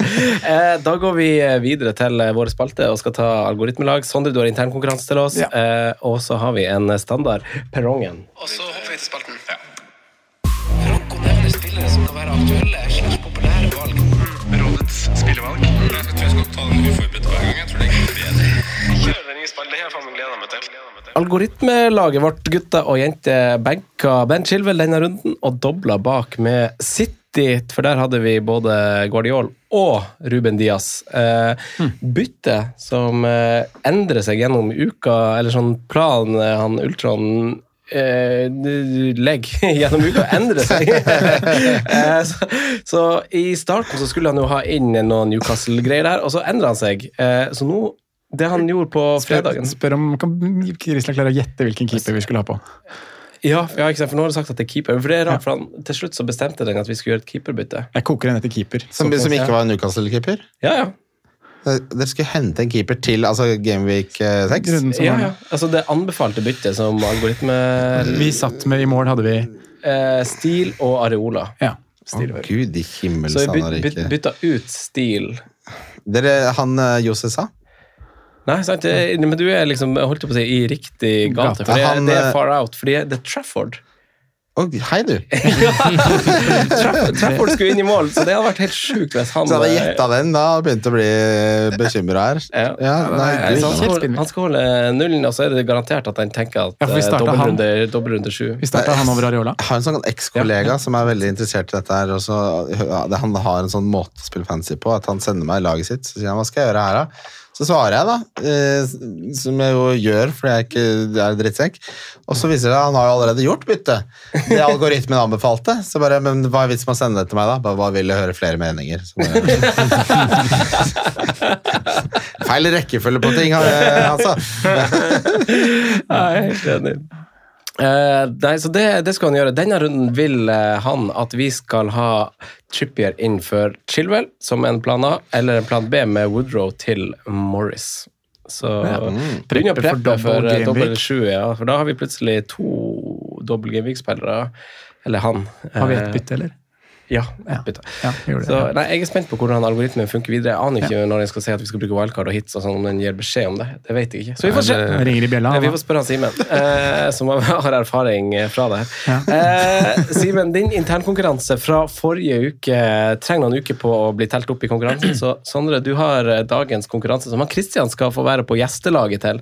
Eh, da går vi videre til vår våre spalte og skal ta algoritmelag. Sondre, du har internkonkurranse til oss. Ja. Eh, og så har vi en standard, perrongen. Og så hopper vi til spalten. Franco nevner spillere som kan være aktuelle slags populære valg. Rådets spillevalg. Jeg tror jeg skal ta den uforberedt Kjør spill. Det har jeg faen meg gleda meg til. Algoritmelaget vårt, gutter og jenter, benka Ben Chilwell denne runden og dobla bak med City, for der hadde vi både Guardiol og Ruben Diaz. Eh, bytte som eh, endrer seg gjennom uka, eller sånn plan eh, han Ultron eh, legger gjennom uka, endrer seg. eh, så, så i starten så skulle han jo ha inn noen Newcastle-greier der, og så endra han seg. Eh, så nå det han gjorde på fredagen spør om kan Kristian klare å gjette hvilken keeper vi skulle ha på. Ja, ja ikke sant? for nå har du sagt at det er keeper. For det er rart, for han, Til slutt så bestemte den at vi skulle gjøre et keeperbytte. Jeg koker den etter keeper. Som, som ikke var Newcastle-keeper. Ja, ja. Eh, Dere skulle hente en keeper til altså Gameweek 6. Ja, ja. Altså Det anbefalte byttet som algoritme Vi satt med i mål, hadde vi eh, Stil og Areola. Ja. Å, Gud i himmel, Så vi byt, byt, bytta ut Stil. Dere, han eh, Jose sa? Nei, sant? Det- Men du er liksom holdt på å si, i riktig gate. For det, Han, det er eh, far out. Fordi det er Trafford. Oh, hei, du! Trafford. Trafford skulle inn i mål, så det hadde vært helt sjukt hvis han Så hadde jeg eh, gjetta den, da og begynt å bli bekymra her. Ja. Ja, nei, Nei, han, skal, han skal holde nullen, og så er det garantert at han tenker at Ja, for eh, dobbeltrunde sju. Vi starta han over Areola. Jeg har en sånn ekskollega som er veldig interessert i dette. her og så, ja, Han har en sånn måte å spille fancy på, at han sender meg laget sitt. Så sier han hva skal jeg gjøre her, da? Så svarer jeg, da, eh, som jeg jo gjør fordi jeg ikke er drittsekk. Og så viser det at han har jo allerede gjort bytte. Det algoritmen anbefalte. Så bare, men hva er vitsen med å sende det til meg, da? Bare, bare vil jeg høre flere meninger. Feil rekkefølge på ting, altså. Nei, helt enig. Eh, nei, så det, det skal han gjøre. Denne runden vil uh, han at vi skal ha Trippier inn for Chilwell som en plan A, eller en plan B med Woodrow til Morris. Så begynn å Preppe for eh, dobbel week. sju, ja. For da har vi plutselig to dobbel Gamevik-spillere. Eller han. Har vi Eh, ett bytte, eller? Ja, Ja. Ja, det. Så, nei, jeg er spent på hvordan algoritmen funker videre. Jeg aner ikke når jeg skal si at vi skal bruke wildcard og hits, og sånn, om den gir beskjed om det. Det vet jeg ikke. Så vi får se. Eh, Vi får spørre Simen, eh, som har erfaring fra det her. Eh, Simen, din internkonkurranse fra forrige uke trenger noen uker på å bli telt opp i konkurransen. Så Sondre, du har eh, dagens konkurranse som han Christian skal få være på gjestelaget til.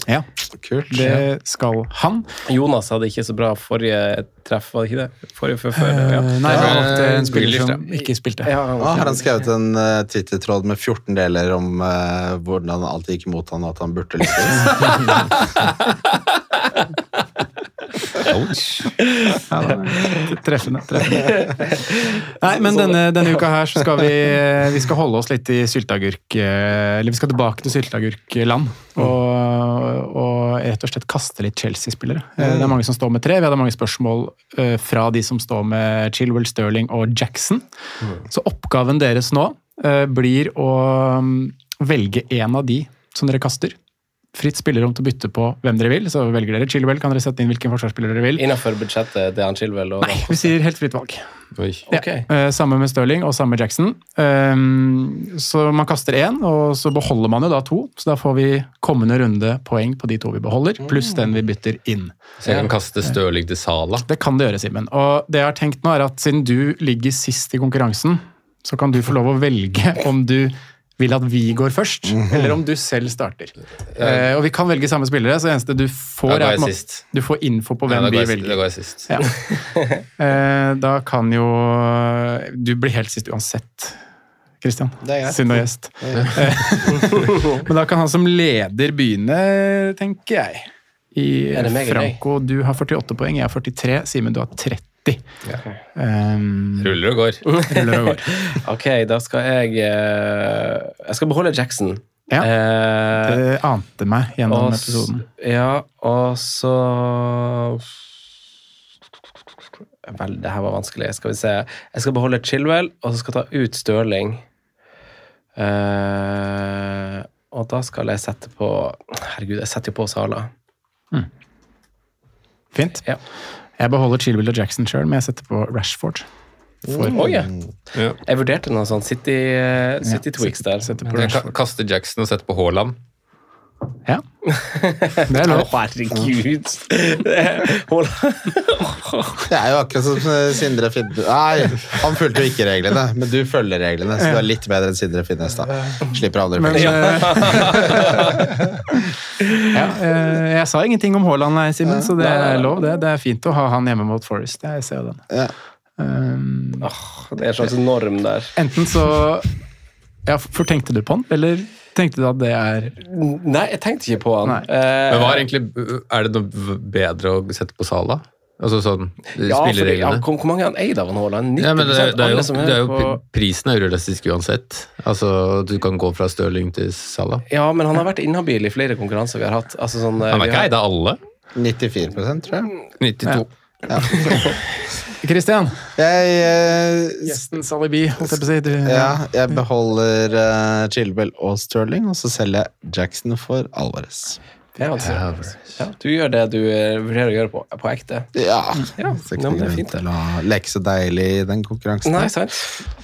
Ja, Kult. det skal han. Jonas hadde ikke så bra forrige treff, var det ikke det? Forrige før før? Ja. Eh, Nei, han valgte en spiller som ikke spilte. Ja, han- ah, har han skrevet en uh, Twitter-tråd med 14 deler om uh, hvordan alt gikk imot han, og at han burde lykkes. Treffende. treffende. Nei, men denne, denne uka her så skal vi, vi skal holde oss litt i sylteagurk eh, Eller vi skal tilbake til sylteagurkland. Og, og rett og slett kaste litt Chelsea-spillere. Eh, Det er mange som står med tre. Vi hadde mange spørsmål eh, fra de som står med Chilwell, Sterling og Jackson. Så oppgaven deres nå blir å mm, velge én av de som dere kaster. Fritt spillerom til å bytte på hvem dere vil. Så velger dere Chilwell, kan dere sette inn hvilken forsvarsspiller dere vil. Innenfor budsjettet til han Chilwell? Og Nei, vi sier helt fritt valg. Oi. Ja. Eh, samme med Stirling og samme med Jackson. Um, så man kaster én, og så beholder man jo da to. Så da får vi kommende runde poeng på de to vi beholder, pluss den vi bytter inn. Så jeg kan kaste Stirling til Sala. Det kan det gjøre, Simen. Og det jeg har tenkt nå, er at siden du ligger sist i konkurransen, så kan du få lov å velge om du vil at vi går først, eller om du selv starter. Uh, og vi kan velge samme spillere, så det eneste du får, er sist. du får info på hvem ja, vi jeg, velger. da går jeg sist. Ja. uh, da kan jo Du blir helt sist uansett, Christian. Siden du er gjest. Men da kan han som leder begynne, tenker jeg. I? Franco, du har 48 poeng, jeg har 43. Simen, du har 30. Um, Ruller og går. ruller og går. Ok, da skal jeg eh, Jeg skal beholde Jackson. Ja. Eh, Det ante meg gjennom og episoden. Ja, og så Vel, det her var vanskelig. Skal vi se. Jeg skal beholde Chilwell, og så skal jeg ta ut Stirling. Uh, og da skal jeg sette på Herregud, jeg setter jo på Sala. Fint. Ja. Jeg beholder Chilwell og Jackson sjøl, men jeg setter på Rashford. For mm. oh, yeah. Ja. Jeg vurderte noe sånn City, eh, City Twix der. setter på Jeg kaster Jackson og setter på Haaland. Ja. Det er lov. herregud! Det er- jo akkurat som eh, Sindre Finnes Nei, han fulgte jo ikke reglene, men du følger reglene, så du er litt bedre enn Sindre Finnes. da. Slipper andre Men, fengsel. eh, ja, eh, jeg sa ingenting om Haaland, nei, Simen, så det er lov. Det Det er fint å ha han hjemme mot Forest. Jeg ser jo den. Ja. Um, det er en slags norm der. enten så Ja, for tenkte du på han, eller tenkte du at det er Nei, jeg tenkte ikke på han. Nei. Eh, Men hva er egentlig Er det noe bedre å sette på Sala? Altså sånn ja, for, ja, hvor, hvor mange er han eid av nå, Haaland? 90 Ja, men det, det er jo, det er jo, på prisen er urealistisk uansett. Altså, Du kan gå fra Stirling til Salah. Ja, men han har vært inhabil i flere konkurranser vi har hatt. Altså, sånn, eh, Han er ikke har- eid av alle. 94% tror jeg. 92. Christian, Jeg, eh, gjestens alibi, holdt jeg på å si. Du, ja, jeg beholder uh, Chilwell og Sterling, og så selger jeg Jackson for Alvarez. Ja, altså, ja, du gjør det du eh, vurderer å gjøre på, på ekte. Ja, Ja, det er fint, det. leke så deilig i den konkurransen. Nei, sant?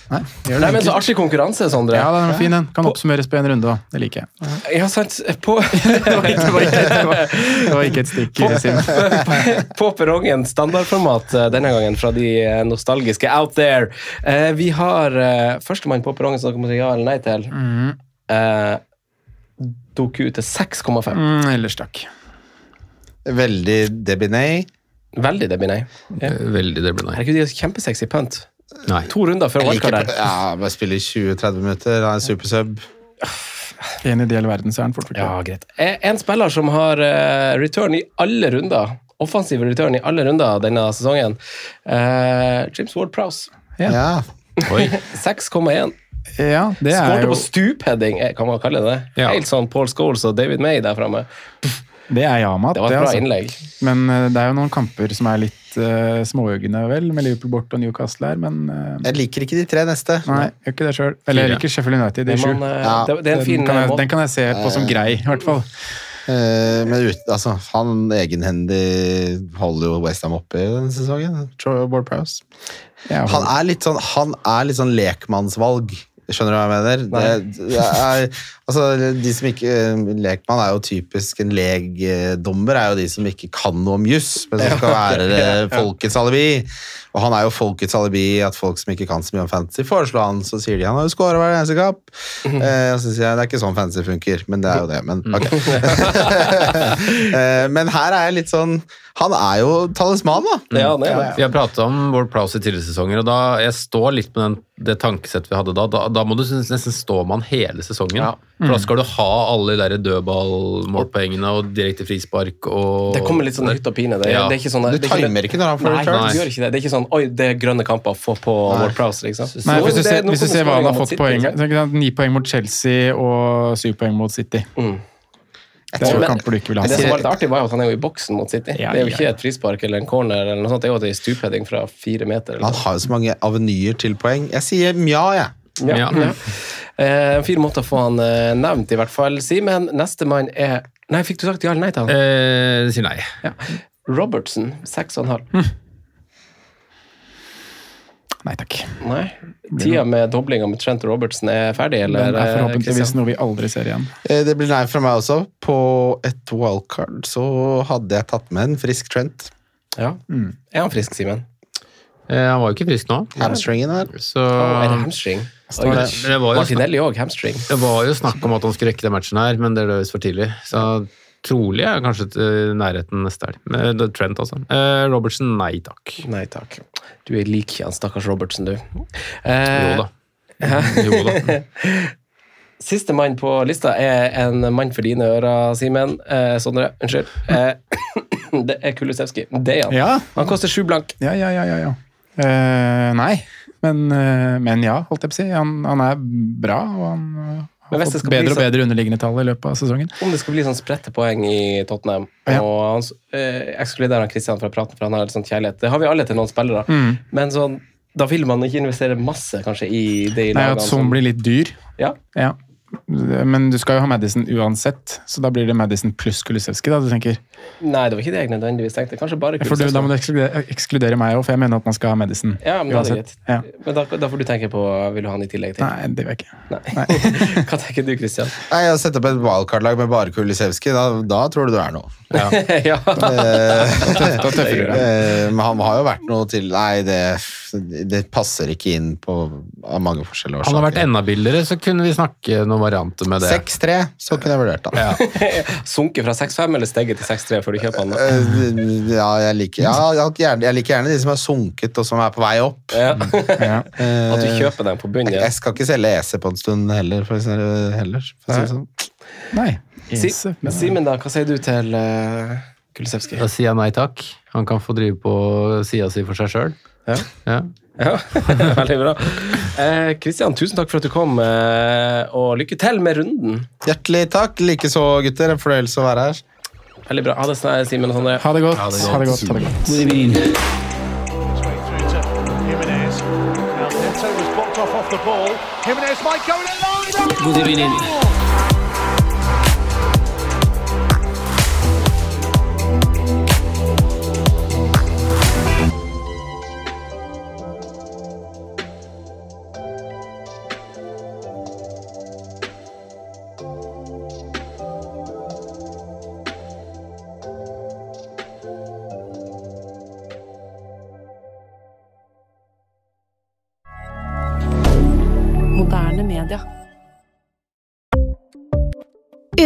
Nei, gjør Nei, det men så artig konkurranse, Sondre. Ja, den er fin, den. Kan oppsummeres på en runde òg. Det liker jeg. Ja, sant. På, Det var ikke, det var ikke, det var, det var ikke et stikk, Simen. på perrongen, standardformat eh, denne gangen fra de eh, nostalgiske out there. Vi har førstemann på perrongen som dere må si ja eller nei til. Eh, Doku til 6,5. Mm, ellers takk. Veldig Debinay. Veldig Debinay. Ja. Veldig er ikke Herregud, de har kjempesexy punt. nei. To runder før wildcard der. ja, bare spille i 20-30 minutter, har en supersub. En ideell verden så er han fort. Ja, greit. Eh, En spiller som har eh, return i alle runder, offensiv return i alle runder denne sesongen, uh, James Ward-Prowse. Ja. Ja. 6,1. Ja, det er Skårte jo på stupheading, eh, kan man kalle det. Ja. Helt sånn Paul Scholes og David May der framme. Det er Yamat. Det var et bra altså. innlegg. Men eh, det er jo noen kamper som er litt uh, småøgne, vel, med Liverpool borte og Newcastle her, men uh, Jeg liker ikke de tre neste. Nei, gjør ikke det sjøl. Eller jeg liker Sheffield United de sju. eh, Ja. det, det er en fin Den kan, eh, jeg, den kan jeg se på som grei, i hvert fall. Eh, men ut, altså, han egenhendig holder jo Westham oppe i denne sesongen. Troy Ward-Prowse. Ja, Han er litt sånn, han er litt sånn lekmannsvalg. Skjønner du hva jeg mener? Det, det er, altså, de som ikke, lekmann er jo typisk en legdommer, er jo de som ikke kan noe om juss, men som skal være eh, folkets alibi. Og han er jo folkets alibi at folk som ikke kan så mye om fantasy, foreslår han, så sier de han har jo scora hver eneste kamp. Eh, og så sier jeg det er ikke sånn fantasy funker, men det er jo det. Men, ok. eh, men her er jeg litt sånn Han er jo talisman, da. Ja, det er det. Vi har pratet om Ward Prowse i tidligere sesonger, og da jeg står litt med den, det tankesettet vi hadde da. Da, da må du nesten stå med han hele sesongen. Ja. For da skal du ha alle de dødballmålpoengene og direkte frispark og Det kommer litt sånn hytt og pine. Det, Ja. det er ikke sånn, Du det er timer ikke når han får Nei, returns. du gjør ikke det. Det er ikke sånn Oi, det er grønne kamper, få på Ward Prowse, liksom. Nei, hvis du er ser, hvis du ser hva han har fått poeng sant, Ni poeng mot Chelsea og syv poeng mot City. Mm. Det er jo Men- kamper du ikke vil ha. Det som var litt artig, var jo at han er jo i boksen mot City. Ja, det er jo ja. ikke et frispark eller en corner, eller noe sånt. det er jo er stupheading fra fire meter. Eller Han har jo så mange avenyer til poeng. Jeg sier mja, jeg. Ja, Ja. ja. Eh, En fin måte å få han eh, nevnt, i hvert fall. Simen, nestemann er Nei, fikk du sagt ja eller nei til han? Eh, sier nei. Ja. Robertson, seks og en halv. Nei takk. Nei. Tida med doblinga med Trent Robertson er ferdig, eller? Den er eh, forhåpentligvis noe vi aldri ser igjen. Eh, Det blir nei fra meg også. På et wildcard så hadde jeg tatt med en frisk Trent. Ja. Er han frisk, Simen? Eh, han var jo ikke frisk nå. Hamstringen her. Så Oh, er det hamstring? Det det var jo Martinelli òg, hamstring. Det var jo snakk om at han skulle rekke den matchen her, men det løs for tidlig. Så trolig er kanskje til nærheten neste helg. Men det er Trent, altså. Eh, Robertsen, nei takk. Nei takk. Du er lik han stakkars Robertsen, du. Eh, Jo da. Jo da. Siste mann på lista er en mann for dine ører, Simen. Eh, Sondre, unnskyld. Eh, det er Kulusevski. Det er han. Ja. Han koster sju blank. Ja, ja, ja, ja. ja. Eh, nei, men, eh, men ja, holdt jeg på å si. Han, han er bra, og han eh, Men hvis det skal bedre og sånn- bedre underliggende tall i løpet av sesongen. Om det skal bli sånn spredte poeng i Tottenham, Ja. og han eh, ekskluderer han Christian fra praten, for han har litt sånn kjærlighet. Det har vi alle til noen spillere. Mm. Men sånn, da vil man ikke investere masse kanskje i de Nei, lagene at Son blir litt dyr. Ja. Ja. Men du skal jo ha Madison uansett, så da blir det Madison pluss Kulisevskij, da, du tenker? Nei, det var ikke det jeg nødvendigvis tenkte. Kanskje bare For du, da må du ekskludere, ekskludere meg òg, for jeg mener at man skal ha Madison Ja, men det er uansett. greit. Ja. Men da, da får du tenke på Vil du ha han i tillegg til? Nei, det vil jeg ikke. Nei. Hva tenker du, Christian? Nei, Jeg har sett opp et wildcard-lag med bare Kulisevskij. Da, da tror du du er noe. ja. ja. Da tøffer du deg. eh, Men han har jo vært noe til Nei, det, det passer ikke inn på av mange forskjellige årsaker. Han har vært enda billigere, så kunne vi snakke noen varianter med det. 6-3, så kunne jeg vurdert den. Ja. Sunket fra 6-5 eller steget til 6-3 før du kjøper den? Eh, Ja, jeg liker, ja, jeg, gjerne, jeg liker gjerne de som har sunket og som er på vei opp. Ja. Ja. Eh, At du kjøper den på bunnen? Jeg skal ikke selge EC på en stund heller, for å si det heller. For å sånn. Nei. Si- Yes, men- Simen, da, hva sier du til uh, Kulisevskij? Da sier jeg nei takk. Han kan få drive på sida si for seg sjøl. Ja. Ja. Ja, veldig bra. Eh, Kristian, tusen takk for at du kom, eh, og lykke til med runden. Hjertelig takk. Likeså, gutter. En fornøyelse å være her. Veldig bra. Ha det, sånn, Simen og Sondre. Ha det godt. Ha det godt. Ha det godt. Ha det godt. Straight through to Jimenez. Might go in